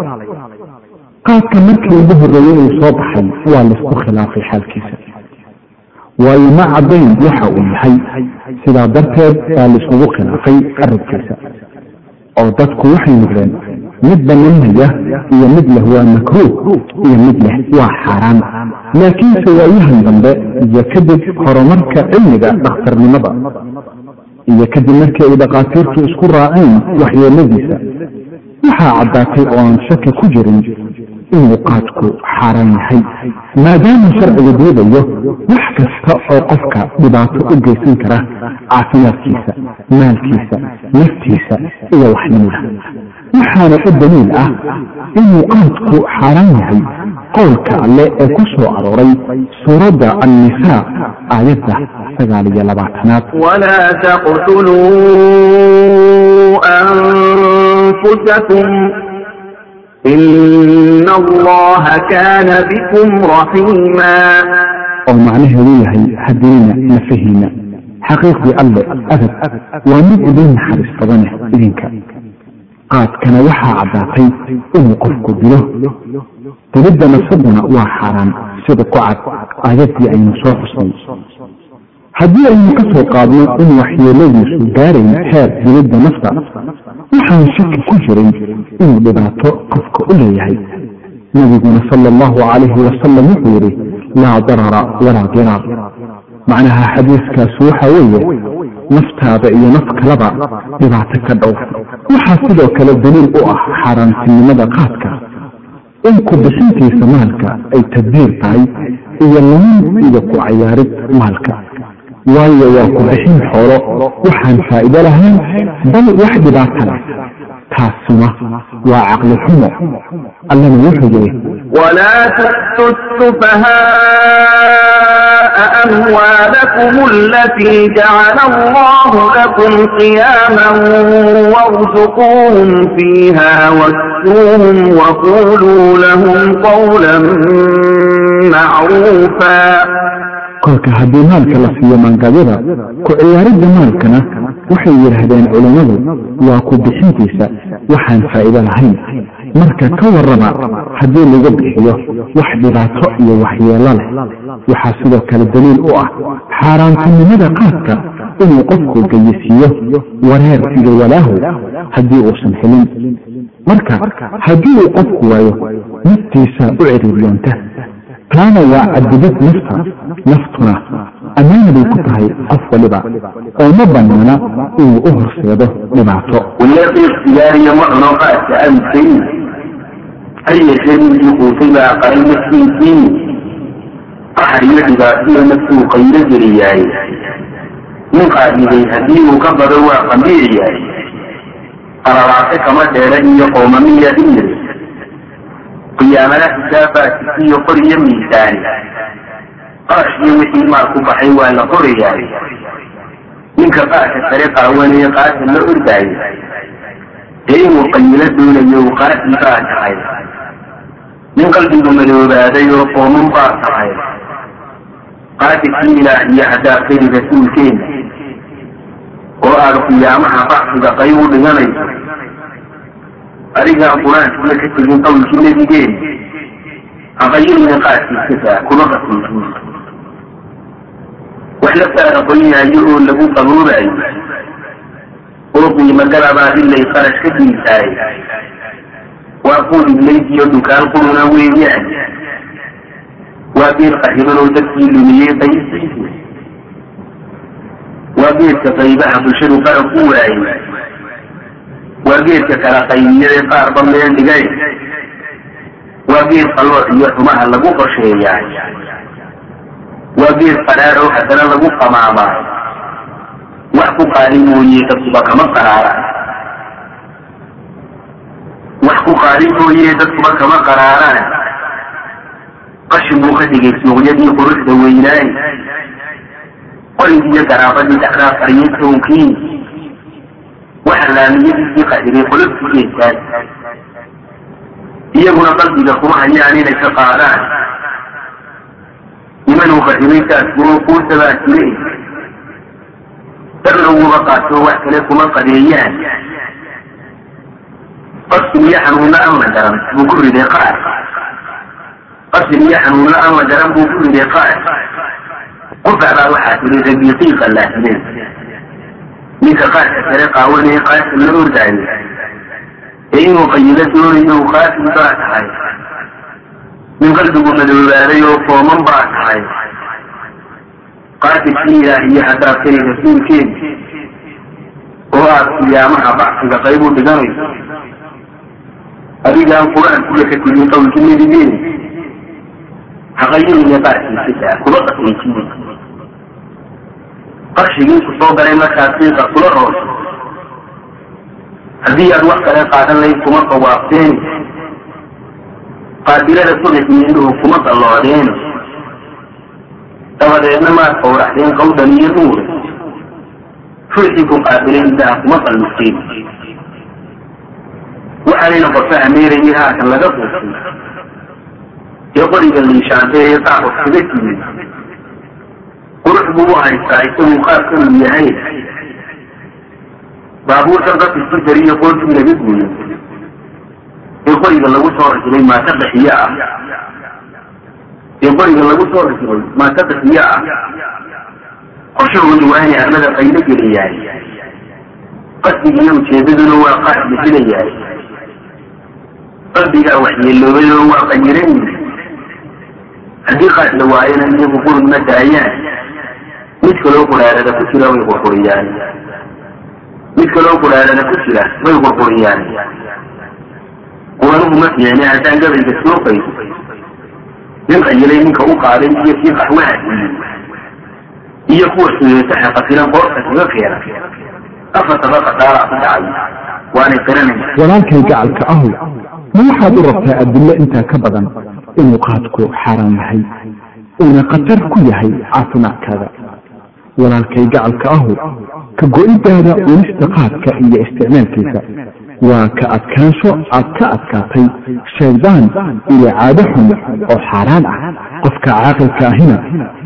qaadka markii ugu horreeyey uu soo baxay waa la isku khilaafay xaalkiisa waayo ma caddayn waxa uu yahay sidaa darteed baa laisugu khilaafay arrinkiisa oo dadku waxay noqdeen mid bananaya iyo mid leh waa makruuh iyo mid leh waa xaaraan laakiinse waayahan dambe iyo kadib horumarka cilmiga dhakhtarnimada iyo kadib markii ay dhakhaatiirtu isku raaceen waxyeeladiisa waxaa caddaatay oo aan shaki ku jirin in muuqaadku xaaraan yahay maadaama sharciga diidayo wax kasta oo qofka dhibaato u geysan kara caafimaadkiisa maalkiisa naftiisa iyo waxnimada. Waxaana u daliil ah in muuqaadku xaaraan yahay qowlka alle ee ku soo arooray suuradda annisaa aayadda sagaal iyo labaatanaad. Walaa taqtuluu anfusakum إن الله كان بكم رحيما ومعنى هوية حدينا نفهينا حقيقة الله أبد ومن إذن حرس فضنه إذنك قاد كان وحا عباقي إن قفك بله تبدأ نصبنا وحرام صدق عد آياتي أي نصوح صني هدي أن نكسر قادنا إن وحي ليس دارين حير تبدأ نصبنا waxaan shaki ku jirin inuu dhibaato qofka u leeyahay. Nabiguna sala allahu calayhi wasalam wuxuu yidhi laa darara walaa diraar macnaha xadiiskaas waxa weeye naftaada iyo naf kaleba dhibaato ka dhow. Waxaa sidoo kale daliil u ah xaaraantinimada qaadka. In ku bixintiisa maalka ay tadbiir tahay iyo lumin iyo ku cayaarid maalka waayo waa ku bixin xoolo waxaan faa'iido lahayn bal wax dhibaata leh taasuna waa caqli xumo allana wuxuu yidhi ولا تؤتوا السفهاء أموالكم التي جعل الله لكم قياما وارزقوهم فيها واكسوهم وقولوا لهم قولا معروفا kolka haddii maalka la siiyo maangadyada ku ciyaaridda maalkana waxay yidhaahdeen culammadu waa ku bixintiisa waxaan faa'iido lahayn. Marka ka warrama haddii lagu bixiyo wax dhibaato iyo waxyeelo leh waxaa sidoo kale daliil u ah xaaraantinimada qaadka inuu qofku gayisiiyo wareer iyo walaahu haddii uusan helin. Marka haddii uu qofku waayo naftiisa u ciriiryoonta taana waa cadidad nafta naftuna. Ammaana bay ku tahay qof waliba. Oo ma banaana inuu u horseedo dhibaato. أي شيء يقوتب أقل مسكين أحري عباسية نفسه قيل جرياي من قائدي هديه كبر وقميرياي أرى رأسك ما تيرني قوم من qiyaamada xisaabaadkiisa iyo qor iyo miisaani qarash iyo wixii maalku baxay waa la qorayaa ninka qaarka sare qaawanaya qaarka la ordaayo dee inuu qayilo doonayo uu qaarkii baa tahay nin qalbigu madoobaaday oo qooman baa tahay qaadikii ilaah iyo hadaabkay rasuulkeena oo aada qiyaamaha baxsiga qayb u dhiganayso adigaan qur'aankuna ka tegin qowlkii nebigeen aqayilina qaadkiisasaa kuma qasuusin wax laftaada qoyaayo oo lagu qaboobayo oo qiimo galabaa ilay qarash ka diisaay waa quud iblaydiyo dukaan quruna weeyaan waa geed qaxiban oo dadkii lumiyey qaysiisa waa geedka qaybaha bulshadu qara ku waayey waa geedka kala qaybiyadee qaarba meel dhigay. Waa geed qalooc iyo xumaha lagu qosheeyaa waa geed qaraar oo haddana lagu qamaamaa wax ku qaali mooye dadkuba kama qaraaraan wax ku qaali mooye dadkuba kama qaraaraan qashin buu ka dhigay suuqyadii quruxda weynaay. Qorigiiyo garaafadii dhexdaa qariyay toonkii waxa laamiyadiisii qahiray qolofkii geedkaas iyaguna qalbiga kuma hayaan inay ka qaadaan nimanuu qahimaykaas oo kuusabaa jire darna uguba qaato wax kale kuma qadeeyaan qasin iyo xanuunna aan la garan buu ku riday qaar qasin iyo xanuunna aan la garan buu ku riday qaar qufacbaa waxaa tiri rabiiqiiqa laahideen ninka qaarka kale qaawanaya qaarka la ordaayo ee inuu qayilo doonayo qaasin baa tahay min qalbigu madoobaaday oo fooman baa tahay qaadikii ilaah iyo haddaad keli rasuulkeed oo aad qiyaamaha bacsiga qayb u dhiganayso adigaan qur'aankula ka tegin qowlkii nebigeen haqayiniyo qaarkiisisaa kuba qasaysiin qarshigii ku soo galay markaas siiqa kula roos haddii aad wax kale qaadan layd kuma qawaafteen qaabilada subaxii indhuhu kuma qalloocdeen dabadeedna maad fawraxdeen qawdan iyo nuur. Ruuxii ku qaabilay intaa kuma qallusteen waxaanayna qofa ameerayay haatan laga quusay ee qoriga liishaantay ee kaga timid qurux buu u haystaa isagu qaabkanuu yahay. Baabuurkan qasisku dariyo qoortii laga guuyo ee qoriga lagu soo rajiray maata daxiyo ah. Ee qoriga lagu soo rajiray maata daxiyo ah. Qoshoodu waa inay armada qaylo geliyaay. Qasdigiiyo ujeedaduna waa qaad bixinayaay. Qalbigaa waxyeeloobay oo waa qayiran haddii qaad la waayana iyagu qurun ma daayaan mid kaloo quraarada ku jira way qurquriyaan. Mid kaloo quraarada ku jira way qurquriyaan. Quranuhu ma haddaan gabayga soo qayso nin qayilay ninka u qaaday iyo kii qaxwaha siiyey iyo kuwa suyeetaha qasiran qoorta kaga keena. Afar tabaqa daara ku dhacay waanay qiranaysa walaalkay gacalka ahow ma waxaad u rabtaa adillo intaa ka badan inuu qaadku xaaraan yahay? Uuna khatar ku yahay caafimaadkaada walaalkay gacalka ahow ka go-idaada cunista qaadka iyo isticmaalkiisa. Waa ka adkaansho aad ka adkaatay shaydaan iyo caado xun oo xaaraan ah. Qofka caaqilka ahina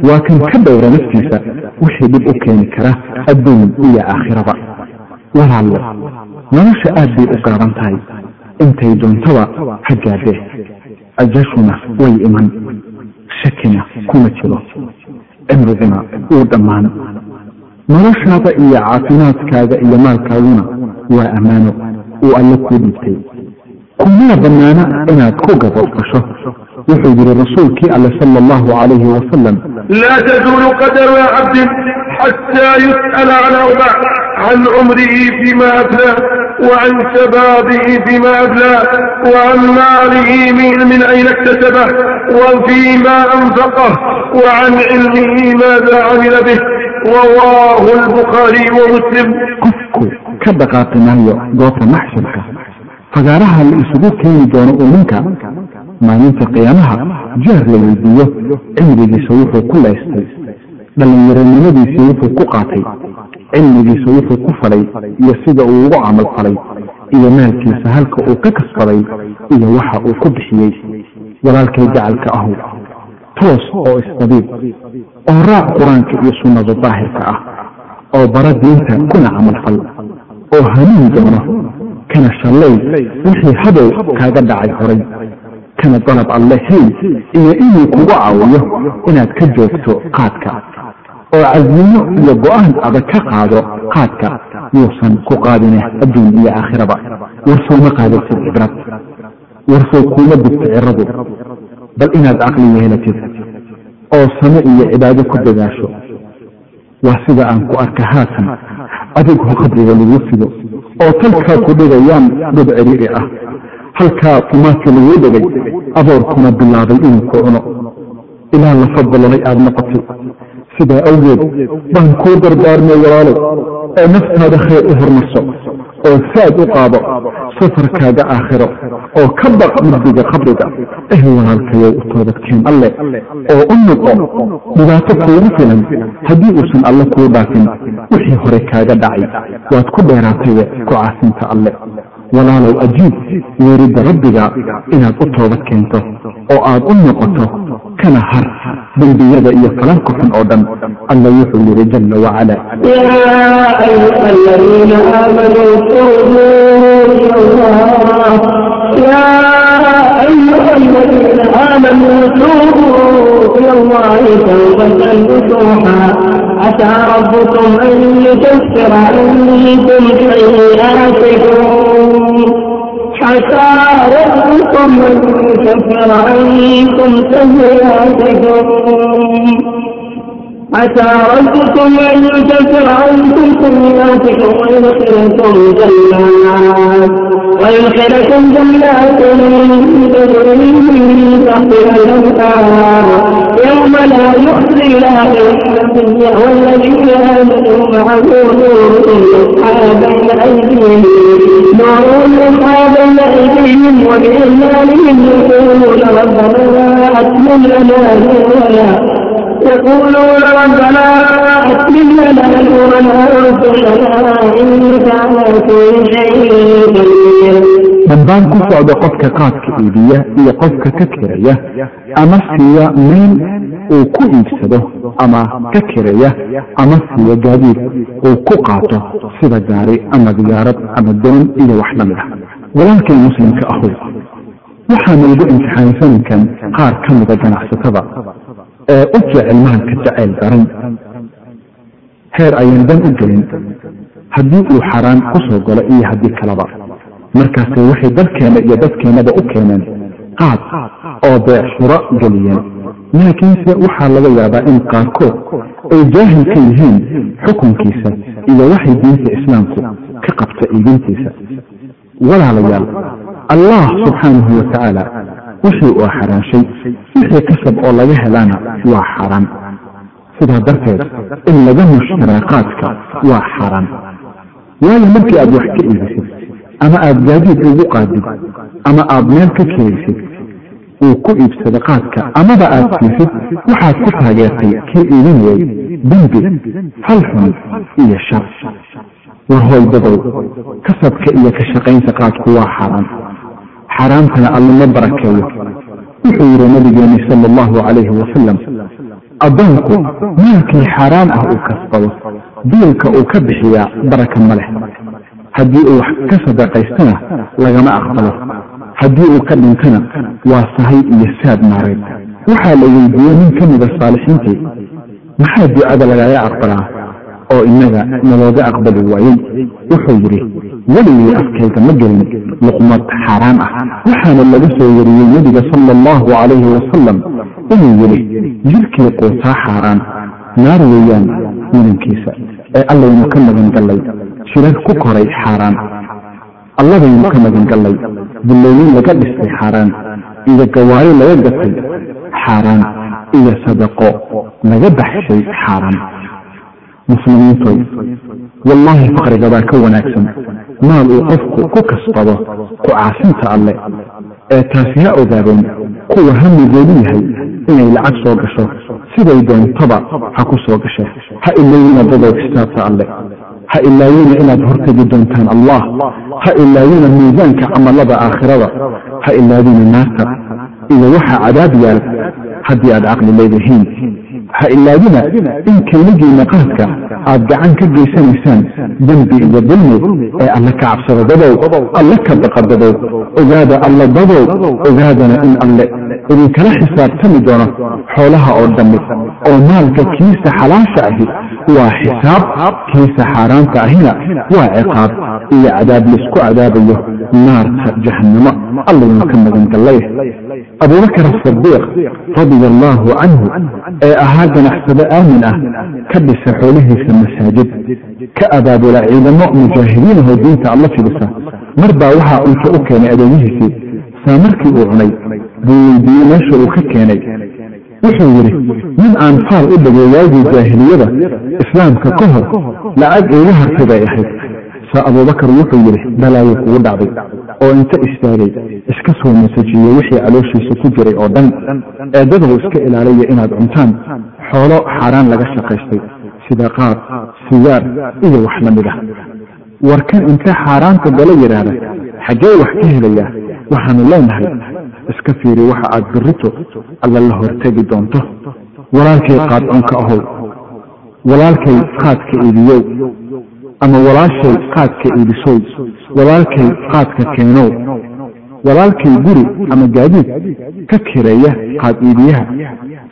waa kan ka dhowra naftiisa wixii dhib u keeni kara adduun iyo aakhiraba. Walaallo nolosha aad bay u gaaban tahay. Intay doontaba ha gaadhee ajashuna way iman. Shakina kuma jiro imricina uu dhammaano noloshaada iyo caafimaadkaaga iyo maalkaaguna waa ammaano uu alle kuu dhiibtay kumana bannaana inaad ku gabadbasho wuxuu yihi rasuulkii alle sala allahu calayhi wasalam laa tazuulu qadama cabdin xataa yus'ala can arbac can cumrihi fima afnaa وعن شبابه فيما أبلاه وعن ماله من, من أين اكتسبه وفيما أنفقه وعن علمه ماذا عمل به رواه البخاري ومسلم qofku ka dhaqaaqi maayo goobta maxsharka fagaaraha la isugu keeni doono uu ninka maalinta qiyaamaha jeer la weydiiyo cimrigiisa wuxuu ku laystay dhallinyaronimadiisii wuxuu ku qaatay cilmigiisa wuxuu ku falay iyo sida uu ugu camal falay iyo maalkiisa halka uu ka kasbaday iyo waxa uu ku bixiyey. Walaalkay gacalka ahu toos oo isdabiib oo raac qur'aanka iyo sunnada daahirka ah oo bara diinta kuna camalfal oo hanuun doono kana shallay wixii hadow kaaga dhacay horay kana dalab alle hey iyo inuu kugu caawiyo inaad ka joogto qaadka oo casnimo iyo go'aan adag ka qaado qaadka yuusan ku qaadine adduun iyo aakhiraba. Warsow ma qaadatid cibrad warsow kuuma digto ciradu. Bal inaad caqli yeelatid oo same iyo cibaado ku dadaasho. Waa sida aan ku arka haatan adigoo qabriga lagu fido oo talkaa ku dhigayaan dad ciriiri ah. Halkaa tumaadka laguu dhigay aboorkuna bilaabay inuu ku cuno. Ilaa la fadbalolay aada noqotay sidaa awgeed baan kuu dardaarmay walaalow ee naftaada khayr u hormarso oo saad u qaado safarkaaga aakhiro oo ka baq mugdiga qabriga eh walaalkayow u toobadkeen alle oo u noqo dhibaato kuugu filan haddii uusan alle kuu dhaafin wixii hore kaaga dhacay. Waad ku dheeraataye ku caasinta alle walaalow ajiib weeridda rabbiga inaad u toobad keento oo aad u noqoto kana har dembiyada iyo falalka xun oo dhan. Alla wuxuu yihi jala wacala آمنوا توبوا إلى الله عسى ربكم أن يكفر عنكم سيئاتكم عسى ربكم أن يكفر عنكم سيئاتكم حتى ربكم أن يكفر عنكم سيئاتكم ويدخلكم جنات ويدخلكم جنات تجري من تحتها الأنهار يوم لا يخزي الله النبي والذين آمنوا معه نورهم أصحاب الأيديهم نورهم أصحاب الأيديهم وبإيمانهم يقولون ربنا أتمم لنا نورنا يقولون ربنا أسلم لنا نورنا وانصرنا إنك على كل شيء قدير dambaan ku socdo qofka qaadka iibiya iyo qofka ka kiraya ama siiya meel uu ku iibsado ama ka kiraya ama siiya gaadiid uu ku qaato sida gaari ama diyaarad ama doon iyo wax la mid ah. Walaalkay muslimka ahu waxaana igu imtixaansankan qaar ka mida ganacsatada ee u jecel maalka jacayl daran heer ayaan dan u gelin. Haddii uu xaraan ku soo galo iyo haddii kaleba markaase waxay dalkeena iyo dadkeenaba u keeneen qaad oo beecshuro geliyeen. Laakiinse waxaa laga yaabaa in qaarkood ay jaahil ka yihiin xukunkiisa iyo waxay diinta islaamku ka qabta iibintiisa. Walaalayaal allah subxaanahu wa tacaala wixii uu xaraanshay wixii kasab oo laga helaana waa xaaraan sidaa darteed in laga mushtara qaadka waa xaaraan waayo markii aad wax ka iibisid ama aada gaadiid ugu qaadid ama aada meel ka keraysid uu ku iibsada qaadka amaba aad siisid waxaad ku taageertay kii iibinayay dembi falxun iyo shar. War hoydadow kasabka iyo ka shaqaynta qaadku waa xaaraan xaaraantana allama barakeeyo wuxuu yidhi nabigeeni sala allahu calayhi wasalam addoonku maalkii xaaraan ah uu kasbado biilka uu ka bixiyaa baraka ma leh haddii uu ka sadaqaystana lagama aqbalo haddii uu ka dhintana waa sahay iyo saad maareed waxaa la weydiiyey nin ka mida saalixiintii maxaa ducada lagaga aqbalaa oo innaga nalooga aqbali waayey wuxuu yidhi weligii afkayga ma gelin luqmad xaaraan ah. Waxaana laga soo wariyey nebiga sala allahu calayhi wasalam inuu yidhi jirkii quutaa xaaraan naar weeyaan mudankiisa ee allaynu ka magan gallay jirar ku koray xaaraan allabaynu ka magan gallay bullooyin laga dhistay xaaraan iyo gawaari laga gatay xaaraan iyo sadaqo laga baxshay xaaraan. Muslimiintoy wallaahi faqriga baa ka wanaagsan. Maal uu qofku ku kasbado ku caasinta alle ee taasi ha ogaadeen kuwa hamigoodu yahay inay lacag soo gasho. Siday doontaba ha ku soo gashe ha ilaawina dadow xisaabta alle. Ha ilaawina inaad hortegi doontaan allah. Ha ilaawina miisaanka camalada aakhirada. Ha ilaawina naarta iyo waxa cadaab yaal haddii aad caqli leedihiin ha ilaawina in keenigiina qaadka aad gacan ka geysanaysaan dembi iyo dulmi ee alle ka cabsada dadow alle ka baqa dadow ogaada alle dadow ogaadana in alle. Idinkala xisaabtami doono xoolaha oo dhammi oo maalka kiisa xalaasha ahi waa xisaab kiisa xaaraanta ahina waa ciqaab iyo cadaab la isku cadaabayo naarta jahannamo. Allaynu ka magan gallay abubakar asadiiq radia allaahu canhu ee ahaa ganacsado aamin ah ka dhisa xoolihiisa masaajid ka abaabula ciidamo mujaahidiinahoo diinta alla fidisa. Mar baa waxaa cunto u keenay adeegihiisii. Saa markii uu cunay buu weydiiyey meesha uu ka keenay wuxuu yidhi nin aan faal u dhagay waagii jaahiliyada islaamka ka hor lacag iiga hartay bay ahayd. Saa abuubakar wuxuu yidhi balaayo kugu dhacday oo inta istaagay iska soo masajiyey wixii calooshiisa ku jiray oo dhan. Ee dadow iska ilaalaya inaad cuntaan xoolo xaaraan laga shaqaystay. Sida qaad sigaar iyo wax la mid ah. Warkan inta xaaraanta gala yidhaahda xaggee wax ka helayaa waxaanu leenahay iska fiiri waxa aad birito alla la hortegi doonto. Walaalkay qaad cunka ahow walaalkay qaadka iibiyow. Ama walaashay qaadka iibisow. Walaalkay qaadka keenow. Walaalkay guri ama gaadiid ka kireeya qaad iibiyaha.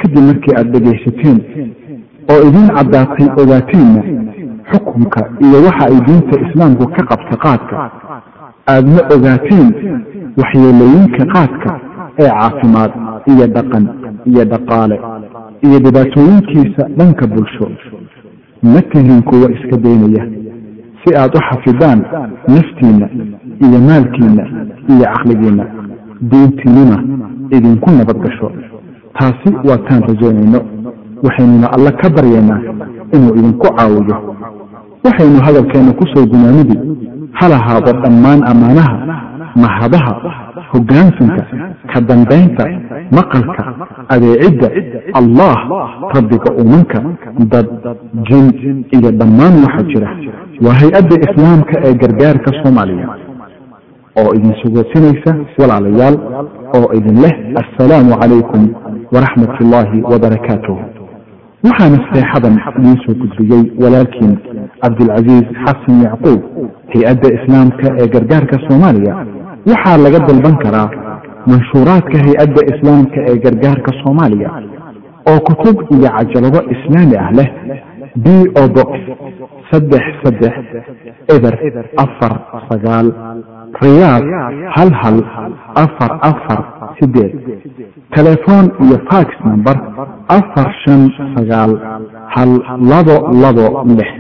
Kadib markii aad dhegaysateen oo idiin caddaatay ogaateenna xukunka iyo waxa ay diinta islaamku ka qabta qaadka aadna ogaateen waxyeelooyinka qaadka ee caafimaad iyo dhaqan iyo dhaqaale iyo dhibaatooyinkiisa dhanka bulsho. Ma tihin kuwa iska daynaya si aad u xafidaan naftiinna iyo maalkiinna iyo caqligiinna. Diintiinuna idinku nabad gasho. Taasi waa taan rajaynayno waxaynuna alle ka baryaynaa inuu idinku caawiyo. Waxaynu hadalkeenna ku soo gunaanidi halahaado dhammaan ammaanaha mahadaha hoggaansanka ka dambaynta maqalka adeecidda allah rabbiga umanka dad jin iyo dhammaan waxa jira. Waa hay'adda islaamka ee gargaarka soomaaliya oo idin sugoosinaysa walaalayaal oo idin leh assalaamu calaykum waraxmat ullaahi wabarakaatuh. Waxaana seexadan idiin soo gudbiyey walaalkiin cabdilcasiis xasan yacquub hay'adda islaamka ee gargaarka soomaaliya waxaa laga dalban karaa manshuuraadka hay'adda islaamka ee gargaarka soomaaliya oo kutub iyo cajalado islaami ah leh b o box saddex saddex eber afar sagaal riyaad hal hal afar afar sideed telefoon iyo fax number afar shan sagaal hal labo labo lix